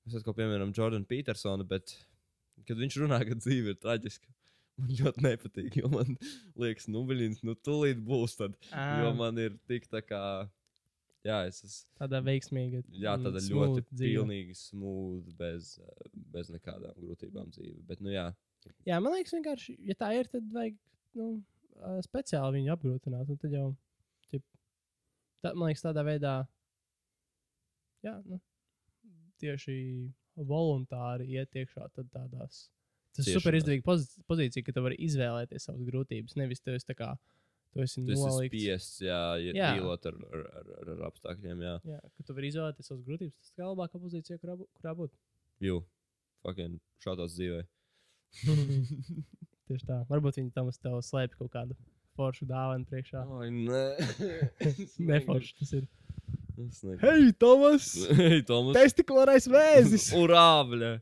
es atkal piemēram Jordanu Petersonu, bet kad viņš runā, ka dzīve ir traģiska, man ļoti nepatīk, jo man liekas, nu, viļņas, nu, tūlīt būs tad. ā, Jo man ir tik tā kā, jā, es esmu. Tāda veiksmīga. Jā, un tāda ļoti dzīve. pilnīgi smūga, bez, bez nekādām grūtībām dzīve. Bet, nu, jā, Jā, man liekas, vienkārši, ja tā ir, tad vajag nu, speciāli viņu apgrūtināt. Tad jau, ķip, tā, man liekas, tādā veidā, jā, nu, tieši voluntāri iet iekšā tādās. Tas ir super pozi pozīcija, ka tu vari izvēlēties savas grūtības. Nevis esi tā kā, tu esi nolikts. spiests, jā, Jā. dīlot ar, ar, ar, ar, ar apstākļiem, jā. Jā, ka tu vari izvēlēties savas grūtības. Tas ir labākā pozīcija, kurā, kurā būt. Jū, fucking šādās dzīvē. Tieši tā. Varbūt viņi tam uz tevi slēpj kaut kādu foršu dāvanu priekšā. Ai, nē. Neforši tas ir. Hei, Tomas! Hei, Tomas! Testiklārais vēzis! Urā, bļa!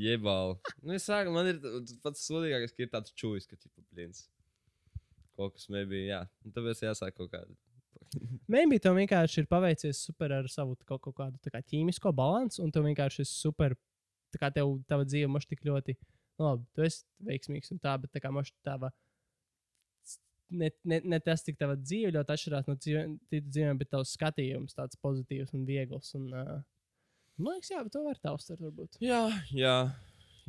Jebāli. Nu, es saku, man ir pats sodīgākais, ka ir tāds čūlis, ka, tipo, blins. Kaut kas nebija, jā. Un tāpēc jāsāk kaut kāda. Maybe tev vienkārši ir paveicies super ar savu kaut, kaut kādu tā kā, ķīmisko balansu, un tev vienkārši ir super. Tā kā tev tava dzīve moš tik ļoti, nu, labi, tu esi veiksmīgs un tā, bet tā kā moš tava. Ne, ne, ne tas, cik tava dzīve ļoti atšķirās no citu dzīvēm, bet tavs skatījums tāds pozitīvs un viegls. Un, uh, man liekas, jā, bet to var tā uztvert, varbūt. Jā, jā.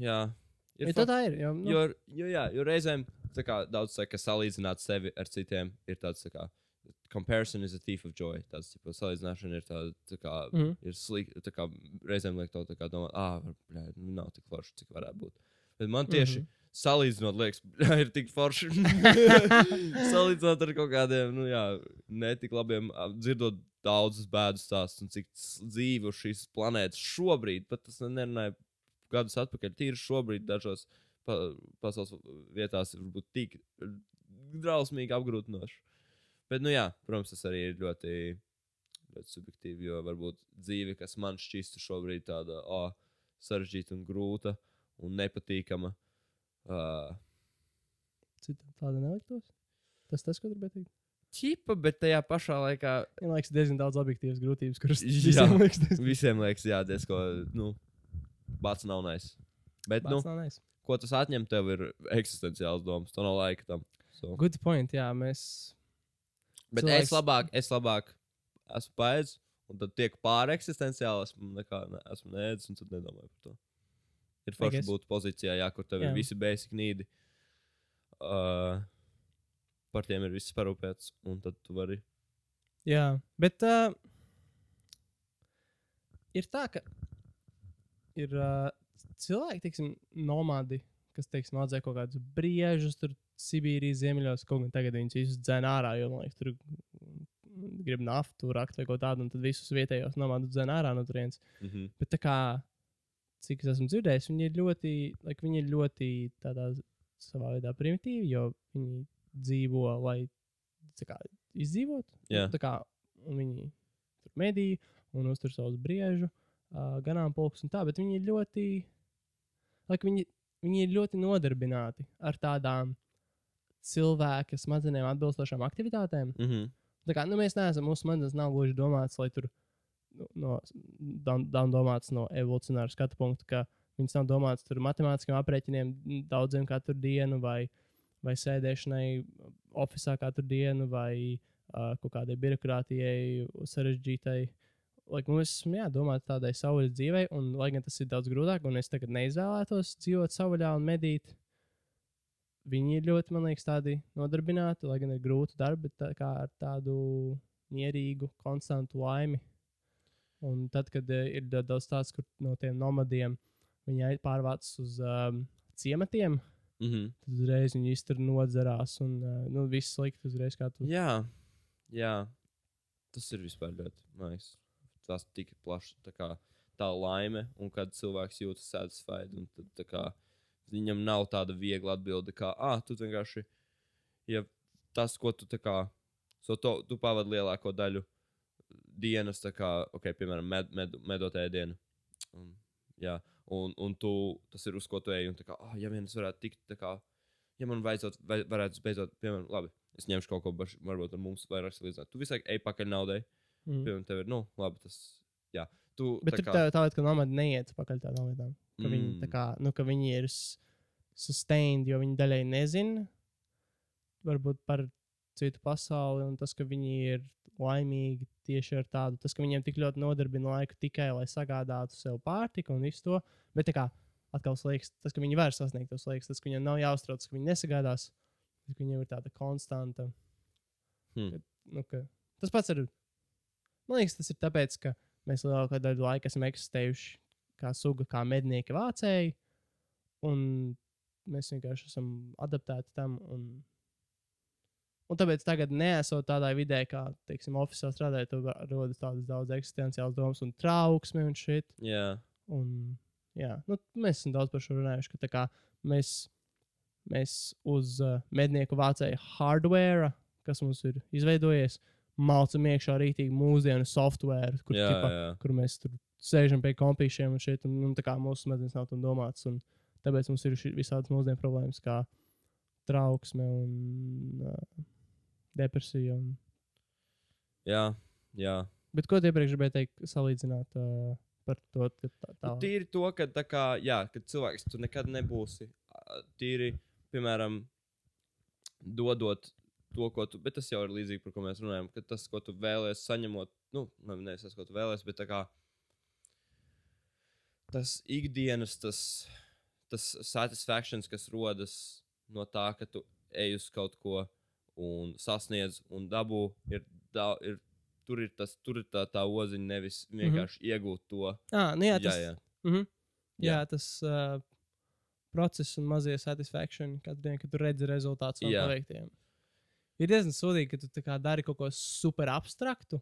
jā. Ir Ir ja tā ir. Jo, nu, Jo, jo, jā, jo reizēm kā, daudz saka, ka salīdzināt sevi ar citiem ir tāds tā kā. Comparison is a thief of joy. Tāds tipo, salīdzināšana ir tāda, tā kā, mm. Ir slikta. Tā kā reizēm liek to tā kā domāt, ah, bļā, nu, nav tik forši, cik varētu būt. Bet man tieši mm. -hmm. Salīdzinot, liekas, ir tik forši. salīdzinot ar kaut kādiem, nu, jā, netik labiem, dzirdot daudzus bēdu stāstus un cik uz šīs planētas šobrīd, pat tas nerunāja gadus atpakaļ, tīri šobrīd dažos pa, pasaules vietās varbūt tik drausmīgi apgrūtinoši. Bet, nu jā, protams, tas arī ir ļoti, ļoti subjektīvi, jo varbūt dzīve, kas man šķistu šobrīd tāda oh, sarežģīta un grūta un nepatīkama. Uh, Citam tāda neliktos. Tas tas, ko gribēju teikt. ķipa, bet tajā pašā laikā Man liekas, diezgan daudz objektīvas grūtības, kuras Jā. visiem liekas, diezgan visiem liekas, jā, diezko, nu, bats nav nais. Bet, nu, Bāc nav nice. ko tas atņem, tev ir eksistenciāls domas. Tu nav laika tam. So. Good point, jā, mēs. Bet Cilvēks- es labāk, es labāk esmu paēdis, un tad tiek. Esmu nekā ne, esmu nēdis, un tad nedomāju par to. Ir forši būt pozīcijā, jā, kur tev jā. Ir visi basic nīdi. Uh, par tiem ir viss parūpēts, un tad tu vari. Jā, bet uh, ir tā, ka ir uh, cilvēki, teiksim, nomādi, kas, teiksim, audzē kaut kādus briežus, tur Sibīrijas ziemeļos, kaut gan tagad viņus visus dzēn ārā, jo, man liekas, tur grib naftu rakt vai kaut tādu, un tad visus vietējos nomādus dzēn ārā no turienes. Mm -hmm. Bet tā kā, cik es esmu dzirdējis, viņi ir ļoti, like, viņi ir ļoti tādā savā veidā primitīvi, jo viņi dzīvo, lai kā, izdzīvotu. Jā. Tā kā un viņi tur medī un uztur savus briežu, uh, ganāmpulkus un tā, bet viņi ir ļoti, like, viņi, viņi ir ļoti nodarbināti ar tādām cilvēka smadzenēm atbilstošām aktivitātēm. Mm -hmm. Tā kā nu, mēs neesam, mūsu smadzenes nav gluži domātas, lai tur nu, no, dom- domāts no evolucionāra skatu punkta, ka viņas nav domātas tur matemātiskiem aprēķiniem daudziem katru dienu, vai, vai sēdēšanai oficiālā katru dienu, vai uh, kaut kādai birokrātijai, sarežģītai. Like, mums esam jādomā tādai savvaļas dzīvei, un, lai gan tas ir daudz grūtāk, un es tagad neizvēlētos dzīvot savvaļā un medīt, viņi ir ļoti, man liekas, tādi nodarbināti, lai gan ir grūti darbi, bet tā kā ar tādu mierīgu, konstantu laimi. Un tad, kad uh, ir da- daudz tāds, kur no tiem nomadiem viņi aiz- pārvācas uz um, ciematiem, Mm -hmm. tad uzreiz viņi iztur nodzerās un uh, nu, viss slikti uzreiz kā tu. Jā, jā, tas ir vispār ļoti nice. Tas tik plašs, tā kā tā laime, un kad cilvēks jūtas satisfied, un tad kā viņam nav tāda viegla atbilde, kā, ah, tu vienkārši, ja tas, ko tu tā kā, so to, tu pavadi lielāko daļu dienas, kā, ok, piemēram, med, med, medot ēdienu. Un, jā, un, un tu, tas ir uz ko tu ej, un kā, ah, ja vien es varētu tikt, kā, ja man vajadzot, vai, varētu beidzot, piemēram, labi, es ņemšu kaut ko, baš, varbūt ar mums vairāk salīdzināt. Tu visu laiku ej pakaļ naudai, Mm. piemēram, tev ir, nu, labi, tas, jā. Tu, Bet tā kā- tā, tā lieta, ka nomadi neiet pakaļ tādām lietām. Ka, mm. viņi, tā Mm. kā, nu, ka viņi ir sustained, jo viņi daļai nezina varbūt par citu pasauli, un tas, ka viņi ir laimīgi tieši ar tādu, tas, ka viņiem tik ļoti nodarbina laiku tikai, lai sagādātu sev pārtiku un visu to. Bet kā atkal slēgs, tas, ka viņi var sasniegt tos slēgs, tas, ka viņiem nav jāuztrauc, ka viņi nesagādās, bet ka viņiem ir tāda konstanta. Hmm. Ka, nu, ka, tas pats ir. Man liekas, tas ir tāpēc, ka mēs lielāko daļu laika esam eksistējuši kā suga, kā mednieki vācēji, un mēs vienkārši esam adaptēti tam. Un, un tāpēc tagad, nesot tādā vidē, kā, teiksim, oficiāli strādājot, tur rodas tādas daudz eksistenciālas domas un trauksme un šit. Jā, Un, jā, nu, mēs esam daudz par šo runājuši, ka kā mēs, mēs uz uh, mednieku vācēju hardware, kas mums ir izveidojies, malcam iekšā rītīgi mūsdienu software, kur, jā, ķipa, jā. kur mēs tur sēžam pie kompīšiem un šeit, un, un tā kā mūsu smadzenes nav tam domāts. Un tāpēc mums ir visādas mūsdienu problēmas, kā trauksme un uh, depresija. Un... jā, jā. Bet ko iepriekš gribēji teikt, salīdzināt uh, par to? ka Tā, tā... Nu, tīri to, ka, kā, jā, ka cilvēks tu nekad nebūsi tīri, piemēram, dodot to, ko tu, bet tas jau ir līdzīgi, par ko mēs runājam, ka tas, ko tu vēlēsies saņemot, nu, nevis tas, ko tu vēlēsies, bet kā tas ikdienas, tas, tas satisfakcijas, kas rodas no tā, ka tu ej uz kaut ko un sasniedz un dabū, ir, da, ir, tur ir, tas, tur ir tā, tā oziņa, nevis vienkārši mm -hmm. iegūt to. Ah, nu jā, tas, jā, jā. Mm -hmm. jā. Jā. tas uh, process un mazie satisfakcija katru dienu, kad tu redzi rezultātus no paveiktiem. Ir diezgan sūdīgi, ka tu dari kaut ko super abstraktu.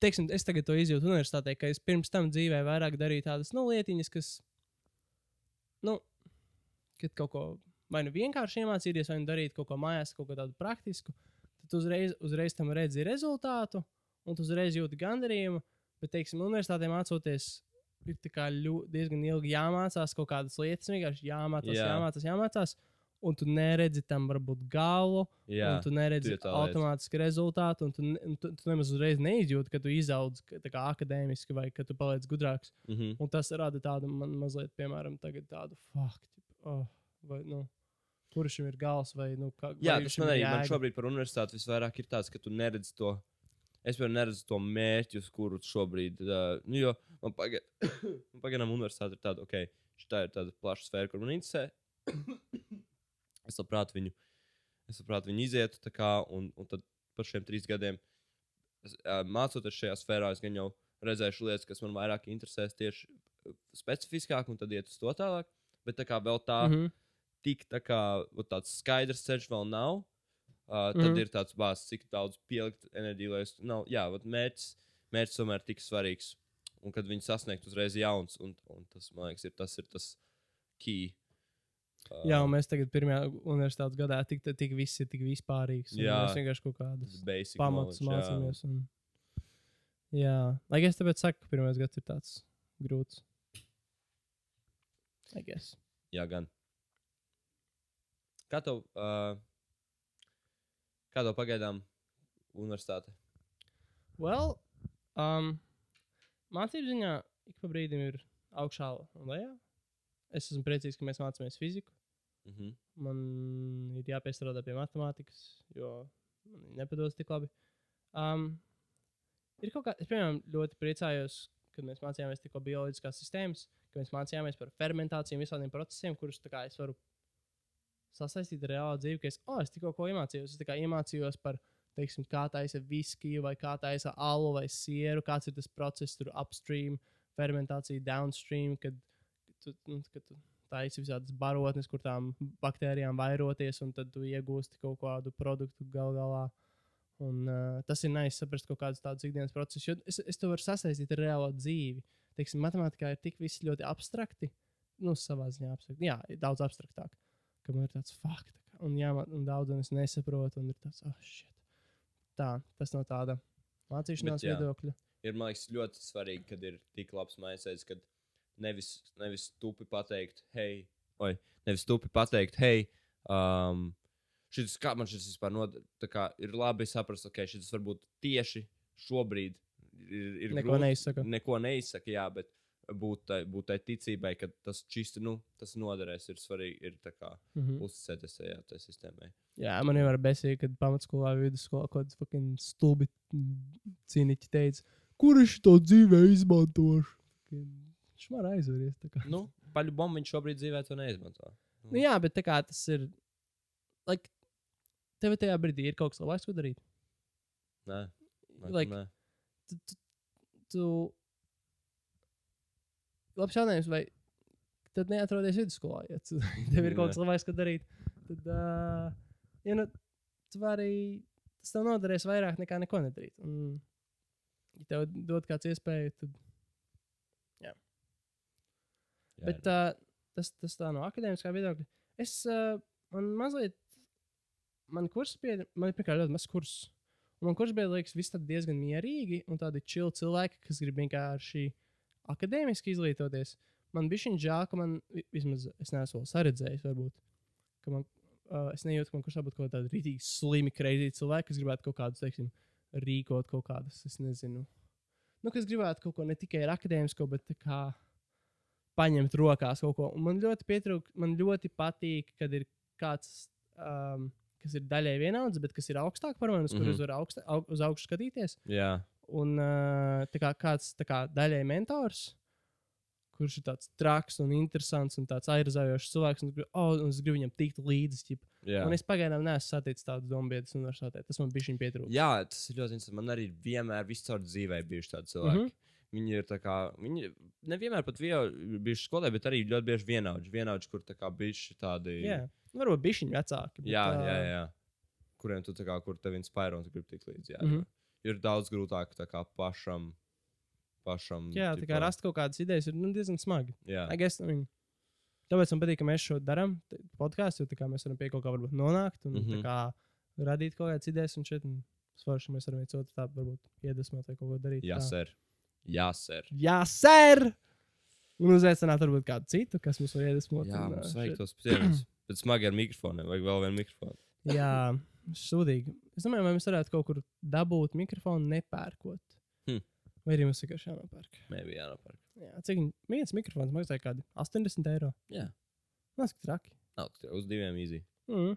Teiksim, es tagad to izjūtu universitātē, ka es pirms tam dzīvē vairāk darīju tādas nu, lietiņas, kas, nu, kad kaut ko vai nu vienkārši iemācīties, vai nu darīt kaut ko mājās, kaut ko tādu praktisku, tad uzreiz, uzreiz tam redzi rezultātu, un tu uzreiz jūti gandarījumu. Bet, teiksim, universitātē mācoties, ir ļu, diezgan ilgi jāmācās kaut kādas lietas, vienkārši jāmācās, Jā. jā. jāmācās, jāmācās. un tu neredzi tam varbūt galu, Jā, un tu neredzi tu automātiski rezultātu, un tu, un tu, tu nemaz uzreiz neizjūti, ka tu izaudz kā akadēmiski vai ka tu paliec gudrāks. mhm. Un tas rada tādu man mazliet, piemēram, tagad tādu faktu, oh, vai, nu, kurš ir gals, vai, nu, kā, Jā, vai tas man arī man šobrīd par universitāti visvairāk ir tāds, ka tu neredzi to. Es jau neredzu to mērķi, uz kuru šobrīd. Uh, nu, jo man paga- pagaidām universitāte ir tāda, ok, šī ir tāda plaša sfēra, kur man interesē. es labprāt viņu, es labprāt viņu izietu, tā kā, un, un tad par šiem trīs gadiem es, uh, mācoties šajā sfērā, es gan jau redzēšu lietas, kas man vairāk interesēs tieši specifiskāk, un tad iet uz to tālāk. Bet tā kā vēl tā, mm -hmm. Tik tā kā tāds skaidrs ceļš vēl nav. Uh, tad mm ir tāds bāzes, cik daudz pielikt enerģiju, lai es. Nav, jā, mērķis, mērķis tomēr ir tik svarīgs. Un kad viņi sasniegt uzreiz jauns, un, un tas, man liekas, ir tas, ir tas key. Uh, Jā, un mēs tagad pirmajā universitātes gadā tik, tik visi ir tik vispārīgs. Jā. Mēs vienkārši kaut basic pamatus mācāmies. Un... Jā, lai es tāpēc saku, ka pirmais gads ir tāds grūts. I guess. Jā, gan. Kā tev, uh, kā tev pagaidām universitāte? Well, um, mācību ziņā ik pa brīdim ir augšā un lejā. Es esmu priecīgs, ka mēs mācāmies fiziku. Mm -hmm. Man ir jāpiestrādā pie matemātikas, jo man nepadodas tik labi. Um, ir kaut kā, es piemēram ļoti priecājos, kad mēs mācījāmies tikko bioloģiskās sistēmas, ka mēs mācījāmies par fermentāciju un visādiem procesiem, kurus kā, es varu sasaistīt ar reālu dzīvi. ka Es, oh, es tikko ko iemācījos. Es iemācījos par, teiksim, kā taisa viskiju, vai kā taisa alu vai sieru, kāds ir tas process, tur upstream, fermentācija, downstream, kad tu, nu, kad tu taisi visādas barotnes, kur tām baktērijām vairoties, un tad tu iegūsti kaut kādu produktu gal galā. Un, uh, tas ir nice saprast kaut kādus tādus ikdienas procesus, jo es, es to varu sasaistīt ar reālo dzīvi. Teiksim, matemātikā ir tik viss ļoti abstrakti. Nu, savā ziņā abstrakti. Jā, ir daudz abstraktāk. Ka man ir tāds fakts, un, jā, man, un daudz un es nesaprotu, un ir tāds, oh, shit. Tā, tas no tāda mācīšanās Bet, viedokļa. ir man liekas, ļoti svarīgi, kad ir tik labs maisiņš, kad nevis, nevis tupi pateikt, hei, vai nevis tupi pateikt, hei, um, šis, kā man šis vispār nod, tā kā ir labi saprast, ok, šis varbūt tieši šobrīd ir. ir Neko grūti- neizsaka. Neko neizsaka, jā, bet būt tai, būt tai ticībai, ka tas čīsti, nu, tas noderēs, ir svarīgi, ir tā kā Mhm. uzticēties tajā tai sistēmai. Jā, man vienmēr besīja, kad pamatskolā, vidusskolā kaut kāds fucking stulbi cīniķi teica, kurš to dzīvē izmantošu. Viņš man aizveries. tā kā. Nu, paļu bombu viņš šobrīd dzīvē to neizmanto. Nu, jā, bet tā kā tas ir. Like, tev tajā brīdī ir kaut kas labs, ko darīt. Nē, nē, Like, nē. Tu, tu, tu... Labs jautājums, vai tad neatrodies vidusskolā? Ja tu, tev ir kaut kas labs, ko darīt. Tad, uh, ja nu, tu vari, tas tev noderēs vairāk nekā neko nedarīt. Un, ja tev dod kāds iespēju, tad. Jā, Bet jā. uh, tas, tas tā no akadēmiskā viedokļa. Es uh, man mazliet, man kurs bija, man ir pirmkārt ļoti maz kurs. Un man kurs bija, liekas, viss diezgan mierīgi un tādi čili cilvēki, kas grib vienkārši akadēmiski izglītoties. Man bija šī žēl, ka man, vi- vismaz es neesmu saredzējis, varbūt, man, uh, es nejūtu, ka man kursā būtu kaut kādi rītīgi slimi, kreizi cilvēki, kas gribētu kaut kādus, teiksim, rīkot kaut kādus, es nezinu. Nu, kas gribētu kaut ko ne tikai ar akadēmisko, bet tā kā paņemt rokās kaut ko. Un man ļoti pietrūk, man ļoti patīk, kad ir kāds, um, kas ir daļai vienāds, bet kas ir augstāk par mani, uz Mhm. kuriem var augsta, aug, uz augšu skatīties. jā. Un tā kā kāds kā daļai mentors, kurš ir tāds traks un interesants un tāds aizraujošs cilvēks, un, oh, un es gribu viņam tikt līdzi. jā. Un es pagaidām neesmu saticis tādu dombiedus universitātē. Tas man bija šī pietrūkst. Jā, tas ir ļoti interesanti. Man arī vienmēr viscaur dzīvē bijuši tādi cilvēki. Mm. -hmm. Viņi ir kā, viņi nevienmēr pat bijuši skolē, bet arī ļoti bieži vienaudži. Vienaudži, kur tā kā bijuši tādi. Jā, varbūt bišķiņi vecāki. bet, jā, jā, jā. Kuriem tu tā kā, kur tev inspirē un tu gribi tikt līdzi. Jā, mm. -hmm. Ir daudz grūtāk tā kā pašam. pašam Jā, tā kā tipā- rast kaut kādas idejas ir nu, diezgan smagi. Jā, I guess, I mean, tāpēc man patīk, ka mēs šo darām, podkāstu, jo mēs varam pie kaut kā nonākt un mm. -hmm. kā radīt kaut kādas idejas un šeit. Un Svarīgi, mēs varam viens otru tā varbūt iedvesmot vai kaut ko darīt. jā, tā. ser. Jā, ser. Jā, ser! Un uzaicināt varbūt kādu citu, kas mums var iedvesmot. Jā, un, mums vajag shit. tos piemērus. Bet smagi ar mikrofoniem, vajag vēl vienu mikrofonu. Jā, sūdīgi. Es domāju, vai mēs varētu kaut kur dabūt mikrofonu nepērkot. Hm. Vai arī mums vienkārši jānopērk? Maybe jānopērk. Jā, cik viens mikrofons maksā kādi 80 eiro? Jā, Nāc, cik traki. augstu, uz diviem easy. Mm.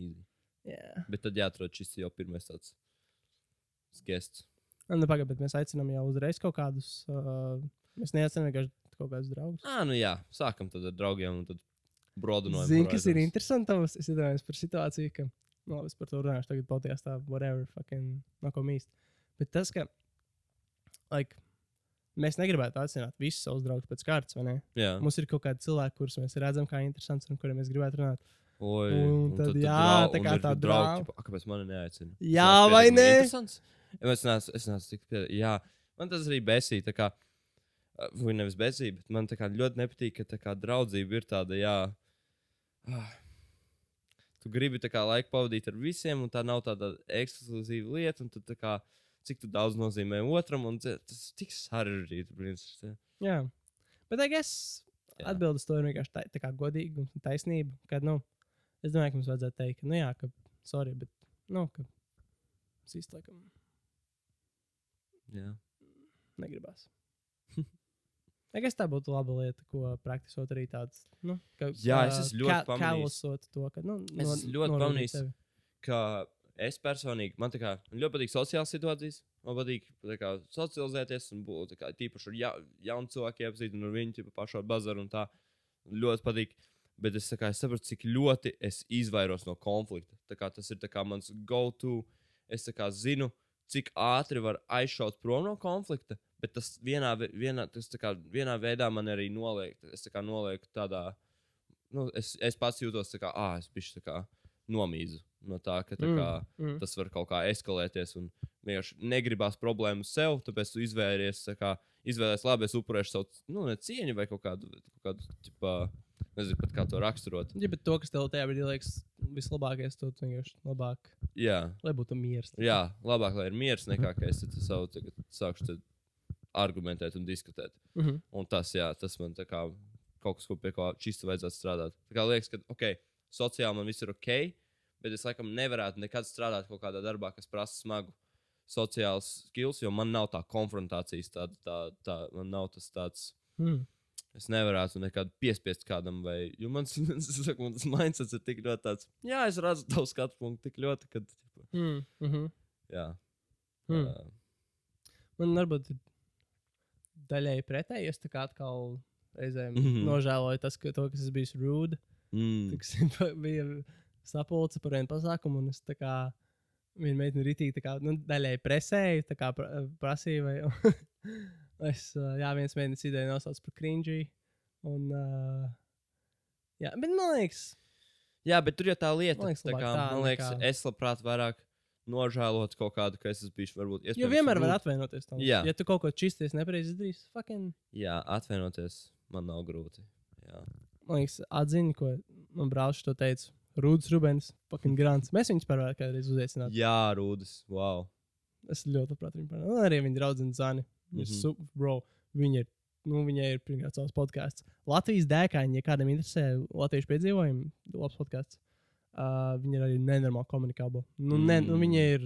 easy. Jā. Bet tad jāatrod šis jau pirmais tāds gests. Nu, pagaid, bet mēs aicinām jau uzreiz kaut kādus. Uh, mēs neaicinām vienkārši kaut kādus draugus. Ah, nu jā, sākam tad ar draugiem un tad brodinojam. Zini, kas ir tavs? Es iedomājos par situāciju, ka, nu, labi, es par to runāšu tagad podkāstā, whatever, fucking, no ko mīst. Bet tas, ka, like, mēs negribētu aicināt visus savus draugus pēc kārtas, vai ne? Jā, Mums ir kaut kādi cilvēki, kurus mēs redzam kā interesants un kuriem mēs gribētu runāt. Oi, un tad jā, tā kā tā draugi. draugi. ķipa, "A, Kāpēc mani neaicina? Jā, Tas vai ne? Es neesmu, es neesmu tik pie... Jā, man tas arī besīja. tā kā, Vai nevis besīja, bet man tā kā ļoti nepatīk, ka tā kā draudzība ir tāda, jā. Ah, Tu gribi kā laiku pavadīt ar visiem, un tā nav tāda ekskluzīva lieta, un tad kā, cik daudz nozīmē otram, un tas ir tik sarežģīti. principā. Jā. Bet, I guess, Jā. atbildes to vienkārši tā, tā kā godīgi un taisnība. Kad, nu, es domāju, ka mums vajadzētu teikt, nu, jā, ka, sorry, bet, nu, ka es īsti laikam Jā. negribās. Es tā būtu laba lieta, ko praktisot arī tāds. Nu, ka, Jā, es esmu ļoti pamanījis. Kālosot to, ka. Nu, Es no- esmu ļoti pamanījis. ka es personīgi, man kā ļoti patīk sociālās situācijas. Man patīk kā, socializēties un būt kā, tīpaši ar ja, jaunu cilvēku iepazīt un ar viņu pašu ar bazaru. un Tā ļoti patīk. Bet es, kā, es saprotu, cik ļoti es izvairos no konflikta. Tā kā, tas ir kā mans go-to. Es kā zinu, cik ātri var aizšaut prom no konflikta. Bet tas vienā, vienā, tas tā kā, vienā veidā man arī noliek. Es tā nolieku tādā. Nu, es, es pats jūtos tā kā, ah, es biju tā nomīzu no tā, ka tā kā, mm. tas var kaut kā eskalēties. Un vienkārši negribās problēmu sev, tāpēc tu izvēries, tā kā, izvēlēties, labi, es upurēšu savu nu, ne cieņu vai kaut kādu, kaut kādu ķipā, nezinu pat kā to raksturot. Ja, bet to, kas tev tajā brīdī liekas vislabākais, to vienkārši labāk, Jā, lai būtu miers. jā, labāk, lai ir miers, nekā ka es savu tagad sākšu te argumentēt un diskutēt. Mm -hmm. Un tas, jā, tas man tā kā kaut kas, ko pie kā čista vajadzētu strādāt. Tā kā liekas, ka, ok, sociāli man viss ir ok, bet es laikam nevarētu nekad strādāt kaut kādā darbā, kas prasa smagu sociāls skills, jo man nav tā konfrontācijas, tāda, tā, tā, man nav tas tāds. mm. Es nevarētu nekad piespiest kādam, vai. Jo mans, saku, man tas mindsets ir tik ļoti tāds, jā, es redzu tavu skatu punktu tik ļoti, ka, Mm. Mm -hmm. jā. Mm. ā, Man varbūt ir daļēji pretēji. Es tā kā atkal reizēm mm. -hmm. nožēloju tas, ka to, kas es biju rude. mm, Tiksim, bija sapulce par vienu pasākumu, un es tā kā viena meitene ritīgi kā, nu, daļēji presēju, tā kā pra, prasīju, vai es, jā, viens meitenes ideja nosauc par cringy. Un, uh, jā, bet man liekas, Jā, bet tur jau tā lieta, Man liekas, tā kā, man liekas, nekā- es labprāt vairāk nožēlot kaut kādu, ka es esmu bijis varbūt. jo iespējams vienmēr var atvainoties tam. Jā. Ja tu kaut ko čisties nepareizi izdarīsi, fucking, Jā, atvainoties man nav grūti. Jā, man liekas, atziņa, ko man brālis to teica. Rūdas Rubens, fucking grants. Mēs viņus par varētu kādreiz uzaicināt. Jā Rūdas. Wow. Es ļoti labprāt viņu parunāju. Un arī viņa draudzene Zani. Viņa ir Mhm. super, bro. Viņa ir, nu, viņai ir, pirmkārt, savs podkāsts. Latvijas dēkaini, ja kādam interesē latviešu piedzīvojumi, labs podkāsts. Uh, viņa ir arī nenormāli komunikāba. Nu, mm. ne, nu, viņa ir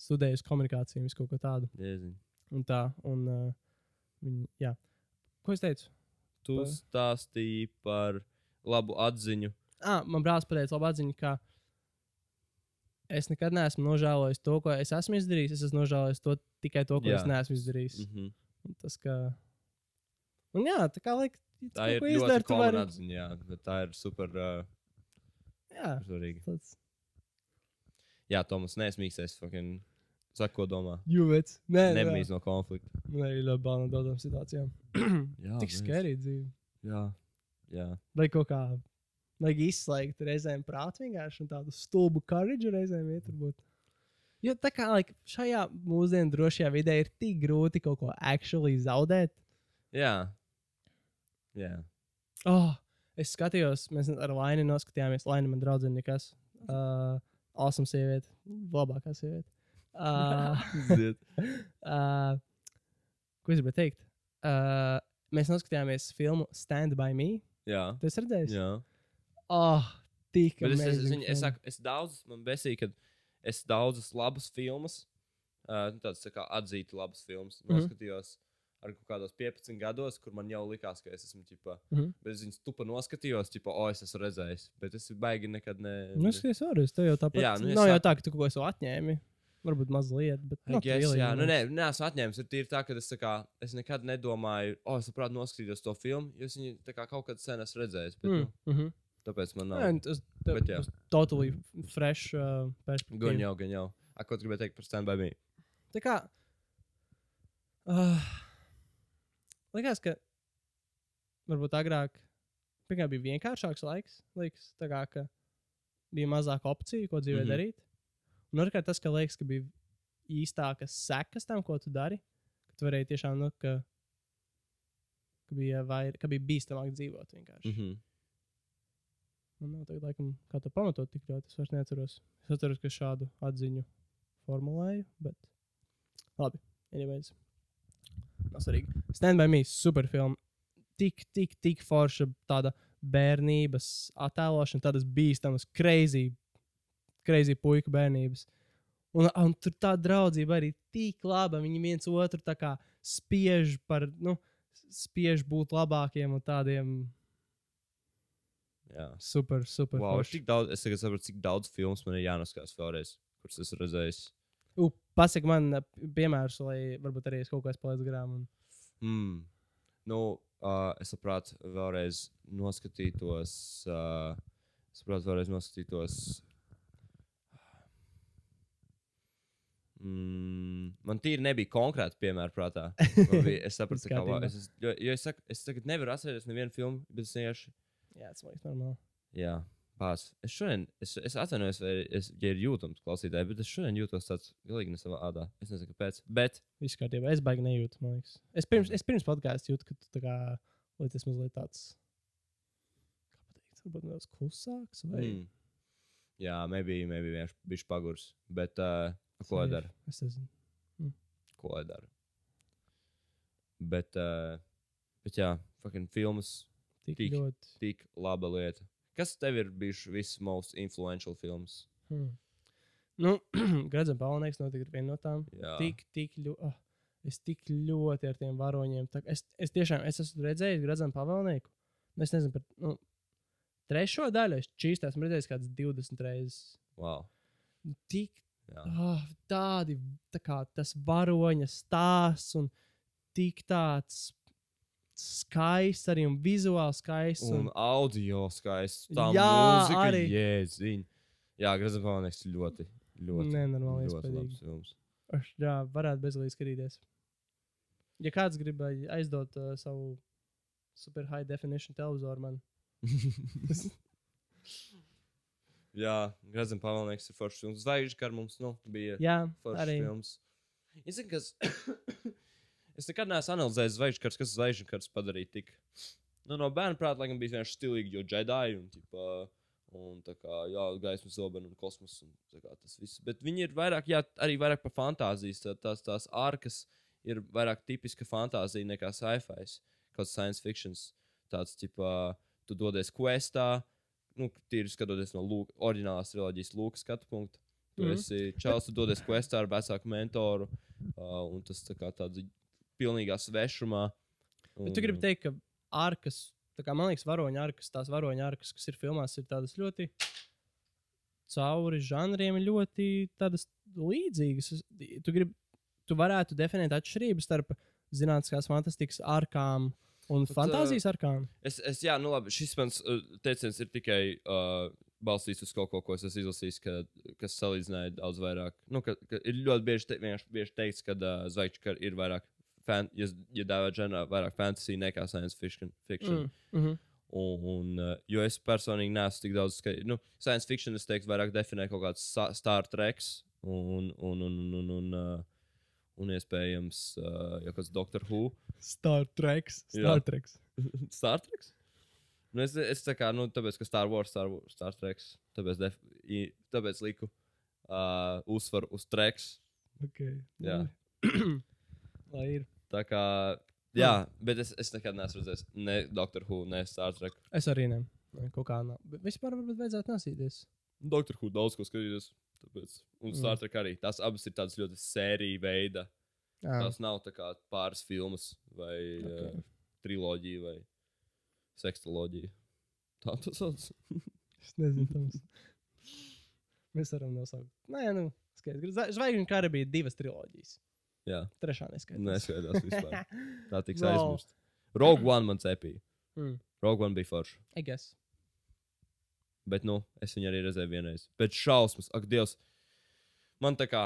studējusi komunikāciju, visu kaut ko tādu. Diezin. Un tā, un uh, viņa, jā. Ko es teicu? Tu Pa- stāstīji par labu atziņu. Ah, man brālis pateica labu atziņu, ka es nekad neesmu nožēlojis to, ko es esmu izdarījis. Es esmu nožēlojis to tikai to, ko Jā. es neesmu izdarījis. Mm -hmm. Un Tas, ka. Un jā, tā kā laik, Tā ir ļoti izdara, atziņa. Jā, bet tā ir super uh, Jā, svarīga. tāds Jā, Tomas, neesmīgs. Es fucking saku, ko domā. jūvets. Nē, Nemīz no konflikta. Man arī ļoti bail no daudzām situācijām. Jā, Tik skarīgi dzīve. Jā, jā. Vai kaut kā. Vajag izslēgt reizēm prātu vienkārši un tādu stulbu courage reizēm iet. Varbūt. Jo tā kā like, šajā mūsdienu drošajā vidē ir tik grūti kaut ko actually zaudēt. Jā. Jā. Oh, es skatījos, mēs ar Lainu noskatījāmies. Laina man draudzene nekas. Uh, awesome sieviete. Labākā sieviete. Uh, uh, ko es gribēju teikt? Uh, mēs noskatījāmies filmu Stand by Me. Jā. Tu esi redzējis? Jā. Oh, tik Bet es, es, es, es, es daudz, man besīja, ka es daudzas labas filmas, uh, tādas tā kā atzīti labas filmas, Mhm. noskatījos ar kaut kādos 15 gados, kur man jau likās, ka es esmu ģipā. Mhm. Bet es viņas tupa noskatījos, tipo, o, es esmu redzējis. Bet es baigi nekad ne. Nu, es skatos, arī tev jau tāpat. Jā, nu, es Nav jau tā, ka tu kaut ko atņēmi. Varbūt mazliet, bet. I not guess, really, jā, nu, nē, nē, esmu atņēmis. Ir tīri tā, ka es, kā, es nekad nedomāju, o, es labprāt noskatītos to filmu, jo es viņu kā kaut kad sen esmu redzējis. Bet, Mm, mm. mm -hmm. Tāpēc man nav. Nē, tas Bet jā. ir totally fresh uh, perspektīva. Gan jau, gan jau. A, ko tu gribēji teikt par Stand by Me? Tā kā. Uh, likās, ka varbūt agrāk bija vienkāršāks laiks. Liekas, tā kā ka bija mazāk opciju, ko dzīvē mm. -hmm. darīt. Un otrkārt, tas, ka liekas, ka bija īstākas sekas tam, ko tu dari. Ka tu varēji tiešām, nu, ka, ka, bija, vair, ka bija bīstamāk dzīvot vienkārši. Mm Mm -hmm. -hmm. Man nav tagad, laikam, kā to pamatot tik ļoti. Es vairs neatceros. Es atceros, ka šādu atziņu formulēju, bet labi. Anyways. Nav svarīgi. Stand by me, superfilma. Tik, tik, tik forša tāda bērnības attēlošana, tādas bīstamas, crazy, crazy puika bērnības. Un, un tur tā draudzība arī tik laba. Viņi viens otru spiež par, nu, spiež būt labākiem un tādiem Jā. super, super. Wow, es, forši. tik daudz, es tagad saprotu, cik daudz filmu man ir jānoskatās vēlreiz, kuras esmu redzējis. Pasaki man piemērus, lai varbūt arī es kaut ko esmu palaidis garām. Un... Mm. Nu, uh, es saprotu, vēlreiz noskatītos. Uh, es saprotu, vēlreiz noskatītos. Mm, man tīri nebija konkrēti piemēri prātā. Bija, es sapratu, ka kārtībā. es, es, jo, jo es, saku, es tagad nevaru atcerēties nevienu filmu, bet es vienkārši. Jā, tas liekas normāli. Jā, pats. Es šodien, es, es atvainojos, vai es, ja ir jūtams klausītāji, bet es šodien jūtos tāds galīgi ne savā ādā. Es nezinu, kāpēc. Bet Viss kārtībā. Es baigi nejūtu, man liekas. Es pirms, es pirms podkāstā jūtu, ka tu tā kā lietas mazliet tāds. Kā pateikt, varbūt nedaudz klusāks. Vai... Mm. Jā, maybe, maybe vienkārši bija pagurs. Bet uh, ko lai dara? Es nezinu. Ko lai dara? Bet, uh, bet jā, fucking filmas Tik. tik. ļoti. tik laba lieta. Kas tev ir bijuši visi most influential filmas? Hmm. Nu, Gradzam Paulnieks noteikti ir viena no tām. Jā, Tik, tik ļoti. Oh, es tik ļoti ar tiem varoņiem. tā- Es, es tiešām es esmu redzējis Gradzam Pavelnieku. Nu, Es nezinu par nu, trešo daļu. Es čīstā esmu redzējis kāds 20 reizes. wow. Tik oh, tādi, tā kā tas varoņa stāsts un tik tāds skaists arī vizuāli skaists. Un Un, audio skaists. Tā Jā, mūzika, arī. jēziņ. Jā, Pāvnieks ļoti, ļoti, Nenormāli. Aš, jā, varētu bezgalīgi skatīties. Ja kāds grib aizdot uh, savu super high definition televizoru man, Jā, Pāvnieks ir foršs films. Zvaigžņu kar mums nu, bija jā, foršs arī. films. Es zinu, kas. es nekad neesmu analizējis zvaigžņu kas zvaigžņu kars padarīja tik. Nu, no bērna prāta, laikam, bija vienkārši stilīgi, jo Jedi un, ķipa, un tā kā, jā, gaismas zobeni un kosmos un kā tas viss. Bet viņi ir vairāk, jā, arī vairāk par fantāzijas. Tā, tās, tās ārkas ir vairāk tipiska fantāzija nekā sci-fi. Kāds science fiction. Tāds, tipā, tu dodies questā, nu, tīri skatoties no Lūk, oriģinālās triloģijas Lūkas skatu punkta. Tu mm. esi čels, tu dodies questā ar vecāku mentoru, uh, un tas tā kā tāds pilnīgā svešumā. Bet tu gribi teikt, ka arkas, tā kā man liekas, varoņa arkas, tās varoņa arkas, kas ir filmās, ir tādas ļoti cauri žanriem, ļoti līdzīgas. Tu, grib, tu varētu definēt atšķirību starp zinātniskās fantastikas arkām un Bet, fantāzijas arkām. Es, es, jā, nu labi, šis mans uh, teiciens ir tikai uh, balstīts uz kaut ko, ko es esmu izlasījis, ka, kas salīdzināja daudz vairāk. Nu, ka, ka ir ļoti bieži, te, vienkārši bieži teikts, ka uh, zvaigžņu kara ir vairāk, fan, ja, ja dēvē žanrā, vairāk fantasy nekā science fiction. fiction. Mm. Mm -hmm. Un, un, uh, jo es personīgi neesmu tik daudz skaidrs. Nu, science fiction, es teiktu, vairāk definē kaut kāds Star Trek un, un, un, un, un, un, uh, un iespējams uh, jau kāds Doctor Who. Star Trek. Star Trek. Star Trek? Nu, es, es tā kā, nu, tāpēc, ka Star Wars, Star, Wars, Star Trek, tāpēc, def, i, tāpēc liku uh, uzsvaru uz Treks. Okay. Jā. Lai ir. Tā kā, jā, bet es, es nekad neesmu redzējis ne Doctor Who, ne Star Trek. Es arī ne. Kaut kā nav. Bet vispār varbūt vajadzētu nosīties. Doktor Who daudz ko skatīties. Tāpēc. Un Mm. Star Trek arī. Tās abas ir tādas ļoti sērija veida. Jā, Tās nav tā kā pāris filmas vai okay. Ok. uh, triloģija vai sekstoloģija. Tā tas sauc. es nezinu, Toms. Mēs varam nosaukt. Nē, nu, skaidrs. Zva- Zvaigžņu kara bija divas triloģijas. Jā, Trešā neskaidrs. neskaidrs vispār. Tā tiks No. aizmirst. Rogue One man cepīja. Mm. Rogue One bija forša. I guess. Bet, nu, es viņu arī redzēju vienreiz. Bet šausmas, ak, Dievs. Man tā kā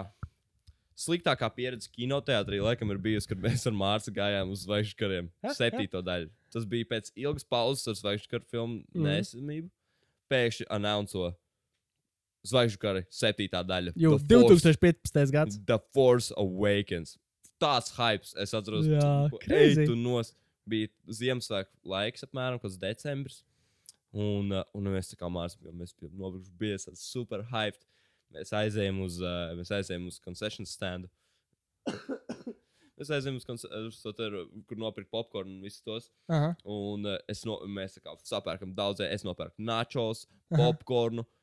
sliktākā pieredze kinoteātrī, laikam, ir bijusi, kad mēs ar Mārciņu gājām uz zvaigžņu kariem. Septīto daļu. Tas bija pēc ilgas pauzes ar zvaigžņu karu filmu Mhm. nesamību. Pēkšņi anonco zvaigžņu kara septītā daļa. Jau The Force- 2015. gads. The Force Awakens. Tāds hypes, es atceros, Jā, tu- crazy. ej, tu nos. Bija Ziemassvētku laiks, apmēram, decembris. Un, uh, un mēs tā kā mācījāmies, mēs bijām nobraukuši, tāds super hyped. Mēs aizējām uz, uh, mēs aizējām uz concession standu. mēs aizējām uz, konce- uz to, ter, kur nopirkt popkornu un visus tos. Aha. Un uh, no, mēs kā sapērkam daudzē, es nopērku nachos, Aha.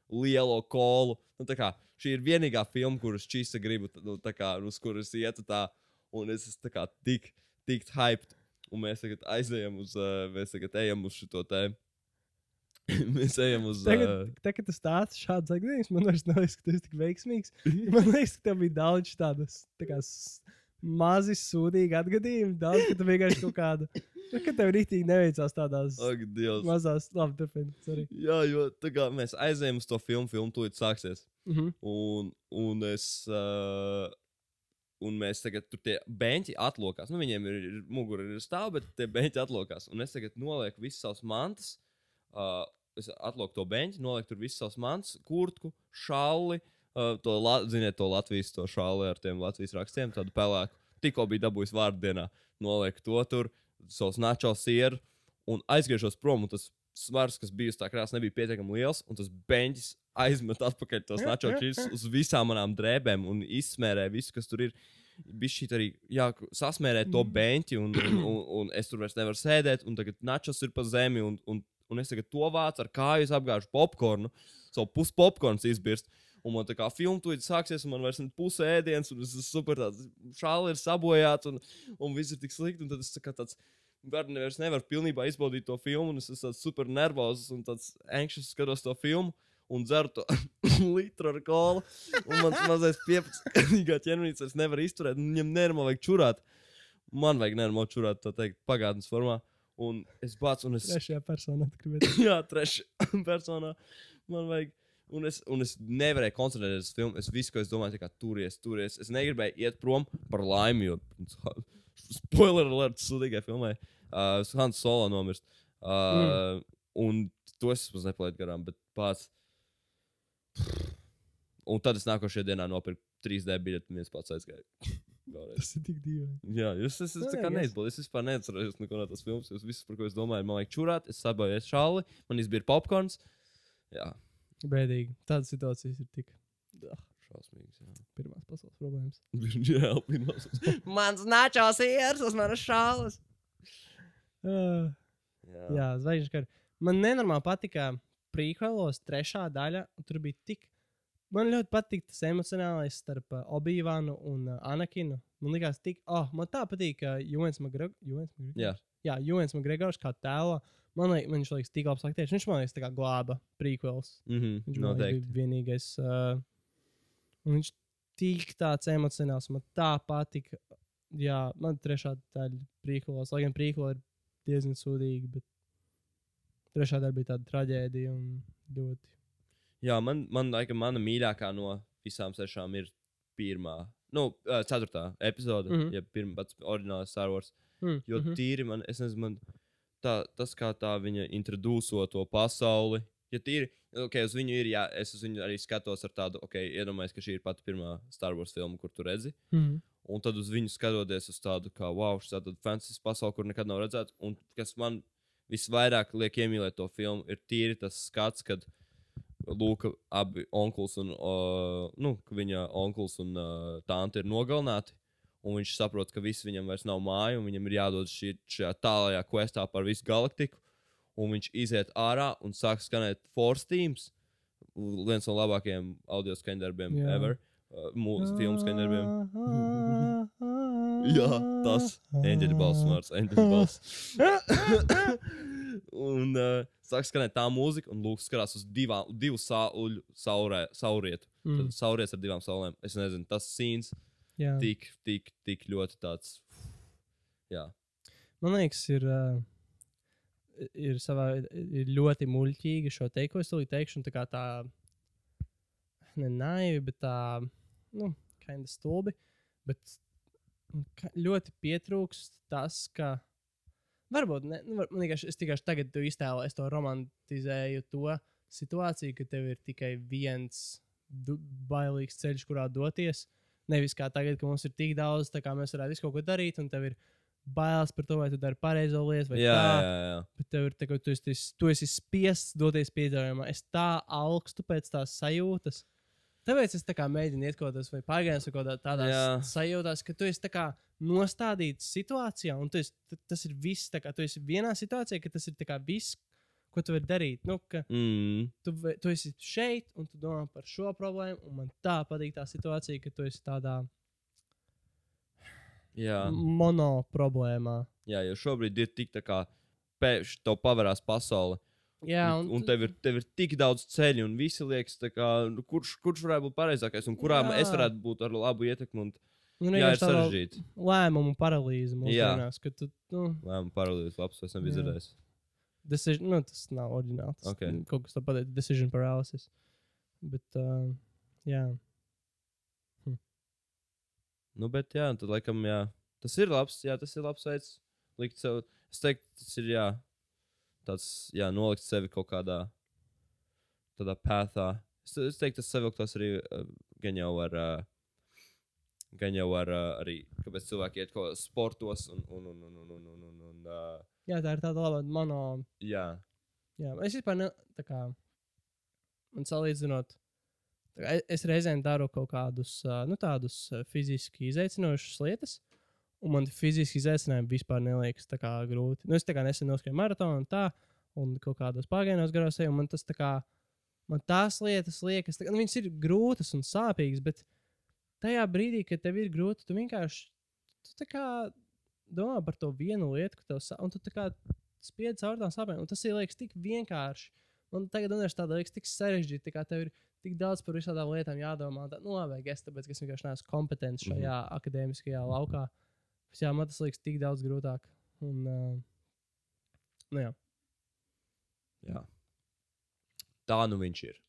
Lielo kolu. Nu, kā, šī ir vienīgā filma, kuras čīsta gribu, nu, kā, uz kuras ietu tā. Un es esmu kā tik, tik hyped. Un mēs tagad aizējām uz, mēs tagad ejam uz šo te. mēs ejam uz. Tagad, Uh, tagad tu stāsti šādas gadījumus, man vairs neliekas, ka tu esi tik veiksmīgs. Man liekas, ka tev bija daudz tādas tā kā, mazi sūdīgi atgadījumi. Daudz, ka tu vienkārši kaut kāda. Nu, ka tev rītīgi neveicās tādās ak, Dievs. mazās, labi, turpini. sorry. Jā, jo tā kā mēs aizējām uz to filmu, filmu tūlīt sāksies. Mhm. Un, un es. Uh, un mēs tagad tur tie beņķi atlokās. Nu, viņiem ir, ir mugura, ir stāv, bet tie beņķi atlokās. Un es tagad nolieku visas savas mantas. Uh, es atlieku to beņķi, nolieku tur visas savas mantas, kurtku, šalli. Uh, to, la, ziniet, to Latvijas to šāli ar tiem Latvijas rakstiem, tādu pelēku. Tikko bija dabūjis vārdu dienā. Nolieku to tur, savus načo sieru un aizgriežos prom. Un tas svars, kas bija uz tā krāsa, nebija pietiekami liels. Un tas beņķis aizmet atpakaļ tos Jā, načo jā, čīps jā. uz visām manām drēbēm un izsmērē visu, kas tur ir. Bija šī arī jā, sasmērēt to Mhm. beņķi, un, un, un, un es tur vairs nevaru sēdēt. Un tagad načos ir pa zemi, un, un, un es tagad to vācu ar kāju, es apgāžu popkornu, savu pusi popkornu izbirst. Un man tā kā filma tūlīt sāksies, un man vairs nav puse ēdienas, un es esmu super tāds šāli ir sabojāts, un, un viss ir tik slikti. Un tad es tā kā tāds Gardner vairs nevaru pilnībā izbaudīt to filmu, un es esmu super nervozs un tāds anxious skatos to filmu. Un dzeru to litru ar kolu. Un mans mazais 15 ķermenis vairs nevar izturēt. un Viņam nenormāli vajag čurāt. Man vajag nenormāli čurāt, tā teikt, pagātnes formā. Un es bācu, un es. Trešajā personā tu gribēji. Jā, trešā personā. Man vajag. Un es, un es nevarēju koncentrēties uz filmu. Es visu, ko es domāju, ir turies, turies. Es negribēju iet prom par laimi, jo spoiler alert, sudīgai filmai. Uh, Hans Solo nomirst. Uh, mm. Un to es mums nepalaidu garām, bet pats. Un tad es nākošajā dienā nopirku 3D biļeti, un viens pats. Vēlreiz. Tas ir tik dīvaini. Jā, es, es, es kā neizbaudu. Es vispār neatceros neko no tās filmas. Es visu, par ko es domāju, man vajag čurāt, es sabojāju šāli, man izbīra popkorns. Jā, Bēdīgi. Tādas situācijas ir tik. Ah, šausmīgs. Jā. pirmās pasaules problēmas. Jā, pirmās. Mans načos iers uz manas šālas. Uh, Jā. jā, zvaigžņu kara. Man nenormāli patika prīkvelos trešā daļa. un Tur bija tik. Man ļoti patīk tas emocionālais starp uh, Obīvānu un uh, Anakinu. Man liekas, tik. Oh, man tā patīk, ka Juens Magregors. Jā. Jā, Juens Magregors kā tēlo. Man liekas, viņš liekas tik labs aktieris. Viņš man liekas, tā kā glāba prīkvels. Mhm, Viņš man liekas, noteikti. bija vienīgais. Uh, un viņš tik tāds emocionāls. Man tā patika. Jā, man trešā daļa prīklos. Lai gan prīklo ir diezgan sūdīgi, bet trešā daļa bija tāda traģēdija un ļoti. Jā, man, man laikam, mana mīļākā no visām sešām ir pirmā, nu, ceturtā epizode, mm. -hmm. ja pirmā pats oriģinālais Star Wars. Mm, Jo mm mhm. -hmm. tīri man, es nezinu, man tā, tas, kā tā viņa introduso to pasauli. Ja tīri, ok, uz viņu ir, jā, es uz viņu arī skatos ar tādu, ok, iedomājos, ka šī ir pati pirmā Star Wars filma, kur tu redzi. Mhm. Un tad uz viņu skatoties uz tādu, kā, wow, šis tāds fantastisks pasaule, kur nekad nav redzēts. Un kas man visvairāk liek iemīlēt to filmu, ir tīri tas skats, kad Lūk, abi onkulis un uh, nu, viņa onkulis un uh, tante ir nogalināti. Un viņš saprot, ka viss viņam vairs nav māja, un viņam ir jādod šī, šajā tālākajā questā par visu galaktiku. un viņš iziet ārā un sāk skanēt Force Teams. Viens no labākajiem audio skaņdarbiem Jā. ever. Uh, Mūsu filmu skaņdarbiem. Jā, tas Eņģeļa balss vārds. Eņģeļa balss. un uh, sāk skanēt tā mūzika, un Lūks skatās uz divām, divu sauļu saurē, saurietu. Mm, Tad sauriets ar divām saulēm. Es nezinu, tas sīns jā. tik, tik, tik ļoti tāds. Jā, Man liekas, ir, uh, ir, savā, ir ļoti muļķīgi šo tūlīt teikšu. un Tā kā tā, ne naivi, bet tā, nu, kind of stulbi. Bet ļoti pietrūkst tas, ka. Varbūt, ne, nu, var, man vienkārši, es tikai tagad tu iztēlo, es to romantizēju, to situāciju, ka tev ir tikai viens bailīgs ceļš, kurā doties. Nevis kā tagad, ka mums ir tik daudz, tā kā mēs varētu visu kaut ko darīt, un tev ir bailes par to, vai tu dari pareizo lietu, vai jā, tā. jā, jā. Bet tev ir tā, ka tu esi, tu esi spiests doties piedzīvojumā. Es tā augstu pēc tās sajūtas. Tāpēc es tā kā mēģinu iet kaut kādā vai pārgājās vai kaut kādā tādā sajūtās, ka tu esi tā kā nostādīts situācijā, un esi, tas ir viss. kā Tu esi vienā situācijā, ka tas ir viss, ko tu vari darīt. Nu, Mm, tu, tu esi šeit, un tu domā par šo problēmu, un man tā patīk tā situācija, ka tu esi tādā mono problēmā. jā, jo šobrīd ir tik tā kā pēkšņi to pavarās pasaule. Jā, un, un tev, ir, tev ir tik daudz ceļu, un visi liekas, kā, nu, kurš, kurš varētu būt pareizākais, un kurā Jā. es varētu būt ar labu ietekmi. Un, nu, jā, ir sarežģīti. Lēmumu paralīze Jā. mūsdienās, ka tu, nu, Lēmumu paralīzes labs, es nebiju Jā. dzirdējis decision, nu, tas nav oriģināls. Okay. Kaut kas tāds - decision paralysis. Bet, uh, jā. Hm. Nu, bet, jā, tad, laikam, jā. Tas ir labs, jā, tas ir labs veids. Likt sev, es teiktu, tas ir, jā, tāds, jā, nolikt sevi kaut kādā tādā pētā. Es, es teiktu, tas savilktos arī uh, gan jau ar. Uh, Gan jau ar uh, arī, kāpēc cilvēki iet kaut kādos sportos un, un, un, un, un, un, un, un uh, jā, tā ir tāda laba mono. jā, Jā, es vispār ne, tā kā man salīdzinot. kā Es reizēm daru kaut kādus nu, tādus fiziski izaicinošus lietas, un man fiziski izaicinājumi vispār neliekas tā kā grūti. Nu, es tā kā nesen noskrēju maratonu un tā, un kaut kādos pagainos garos eju, un man tas tā kā, man tās lietas liekas, tā kā, nu, viņas ir grūtas un sāpīgas, bet tajā brīdī, kad tev ir grūti, tu vienkārši, tu tā kā domā par to vienu lietu, ka tev sāp, un tu spiedzi caur tām sāpēm, un tas ir liekas tik vienkārši. Man tagad universitāte liekas tik sarežģīti, tā kā tev ir tik daudz par visādām lietām jādomā. Tā, nu, labi, es tāpēc, ka es vienkārši neesmu kompetents šajā mm -hmm. akadēmiskajā laukā. Bet, jā, man tas liekas tik daudz grūtāk. Un, uh, nu, jā. jā. Tā nu viņš ir.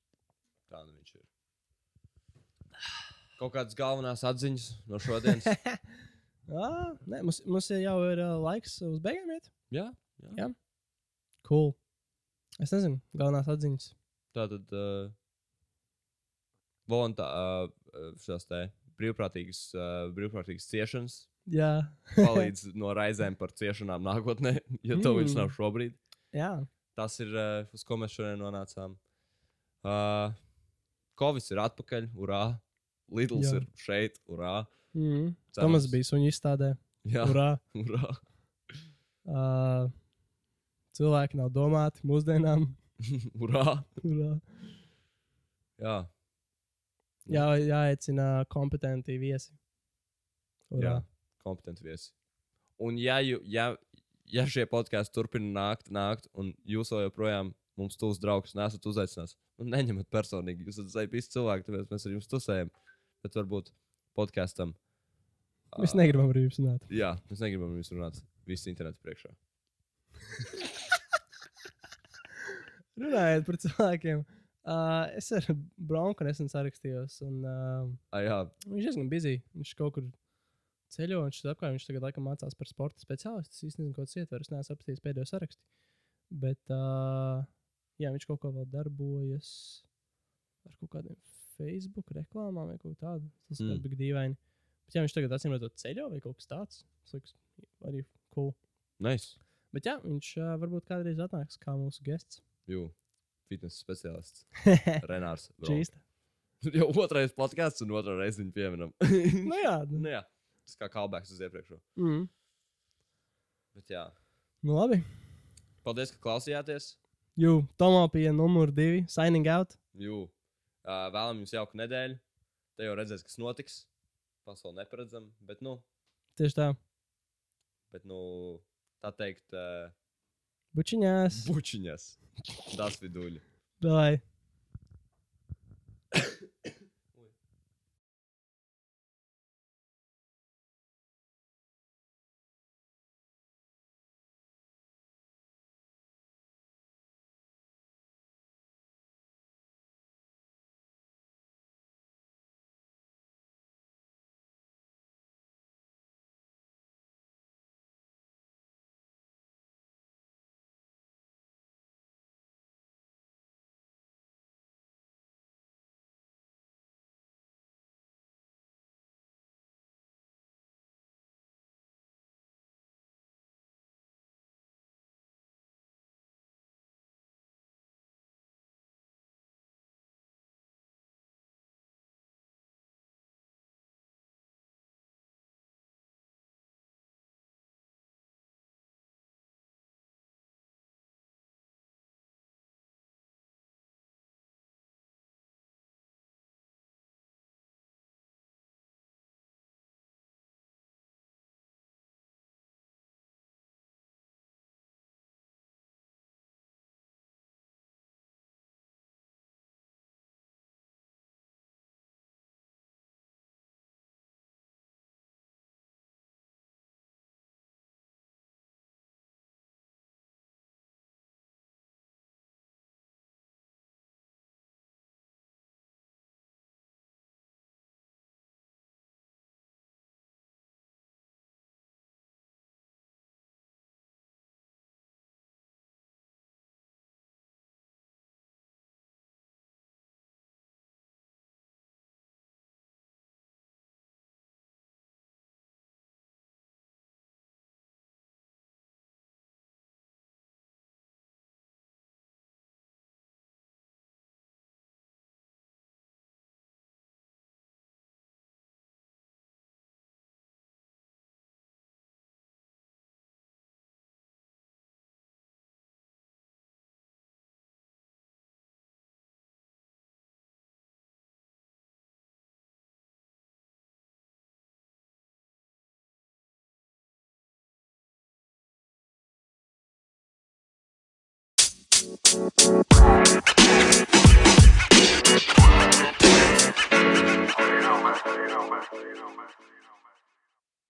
Tā nu viņš ir. Kaut kādas galvenās atziņas no šodienas. ah, nē, mums, mums jau ir uh, laiks uz beigām iet. jā, jā. Cool. Es nezinu, galvenās atziņas. Tā tad uh, volontā, uh, šās te brīvprātīgas, uh, brīvprātīgas ciešanas Jā, palīdz no raizēm par ciešanām nākotnē, ja to viņš Mm. nav šobrīd. jā. Tas ir, uh, uz ko mēs šodien nonācām. Uh, Covid ir atpakaļ, urā! Lidls Jā. ir šeit, urā! Mm. Tomas bija suņu izstādē. Jā, Urā! urā! Uh, cilvēki nav domāti mūsdienām. urā! Urā. Jā, Jā, jāaicina kompetenti viesi. jā, kompetenti viesi. Un ja, ja, ja šie podkāsti turpina nākt, nākt, un jūs joprojām mums tuvs draugs nesat uzaicināts, nu, neņemat personīgi. Jūs esat zaipīsti cilvēki, tāpēc mēs ar jums tusējam. Bet varbūt podkāstam. Mēs negribam ar jums runāt. Jā, mēs negribam jums runāt visu internetu priekšā. Runājot par cilvēkiem. Uh, es ar Bronku nesen sarakstījos. Un, uh, Ah, jā, viņš diezgan bizī. Viņš kaut kur ceļo, un viņš atklāja, viņš tagad laikam mācās par sporta speciālistu. Es īsti nezinu, ko tas ietver. Es neesmu apstājis pēdējo sarakstu. Bet uh, jā, viņš kaut ko vēl darbojas ar kaut kādiem Facebook reklāmām vai kaut ko tādu. Tas Mm. bija dīvaini. Bet jā, viņš tagad atcīm redzot ceļo vai kaut kas tāds. Tas liekas arī cool. nice. Bet jā, viņš uh, varbūt kādreiz atnāks kā mūsu gests. Jū, fitnesa speciālists. Renārs. Čīsta. Jau otrais podkāsts un otrā reize viņu pieminam. Nu jā, nu, nu, jā. Tas kā kalbēks uz iepriekšējo. mm. Bet jā, nu labi. Paldies, ka klausījāties. Jū, Tomopija numur divi, signing out. Jū. Vēlam jums jauku nedēļu. Te jau redzēs, kas notiks. Pasauli neparedzam, bet, nu, Tieši tā. bet, nu tā teikt, uh, Bučiņās. bučiņas. Das viduļi. Davai.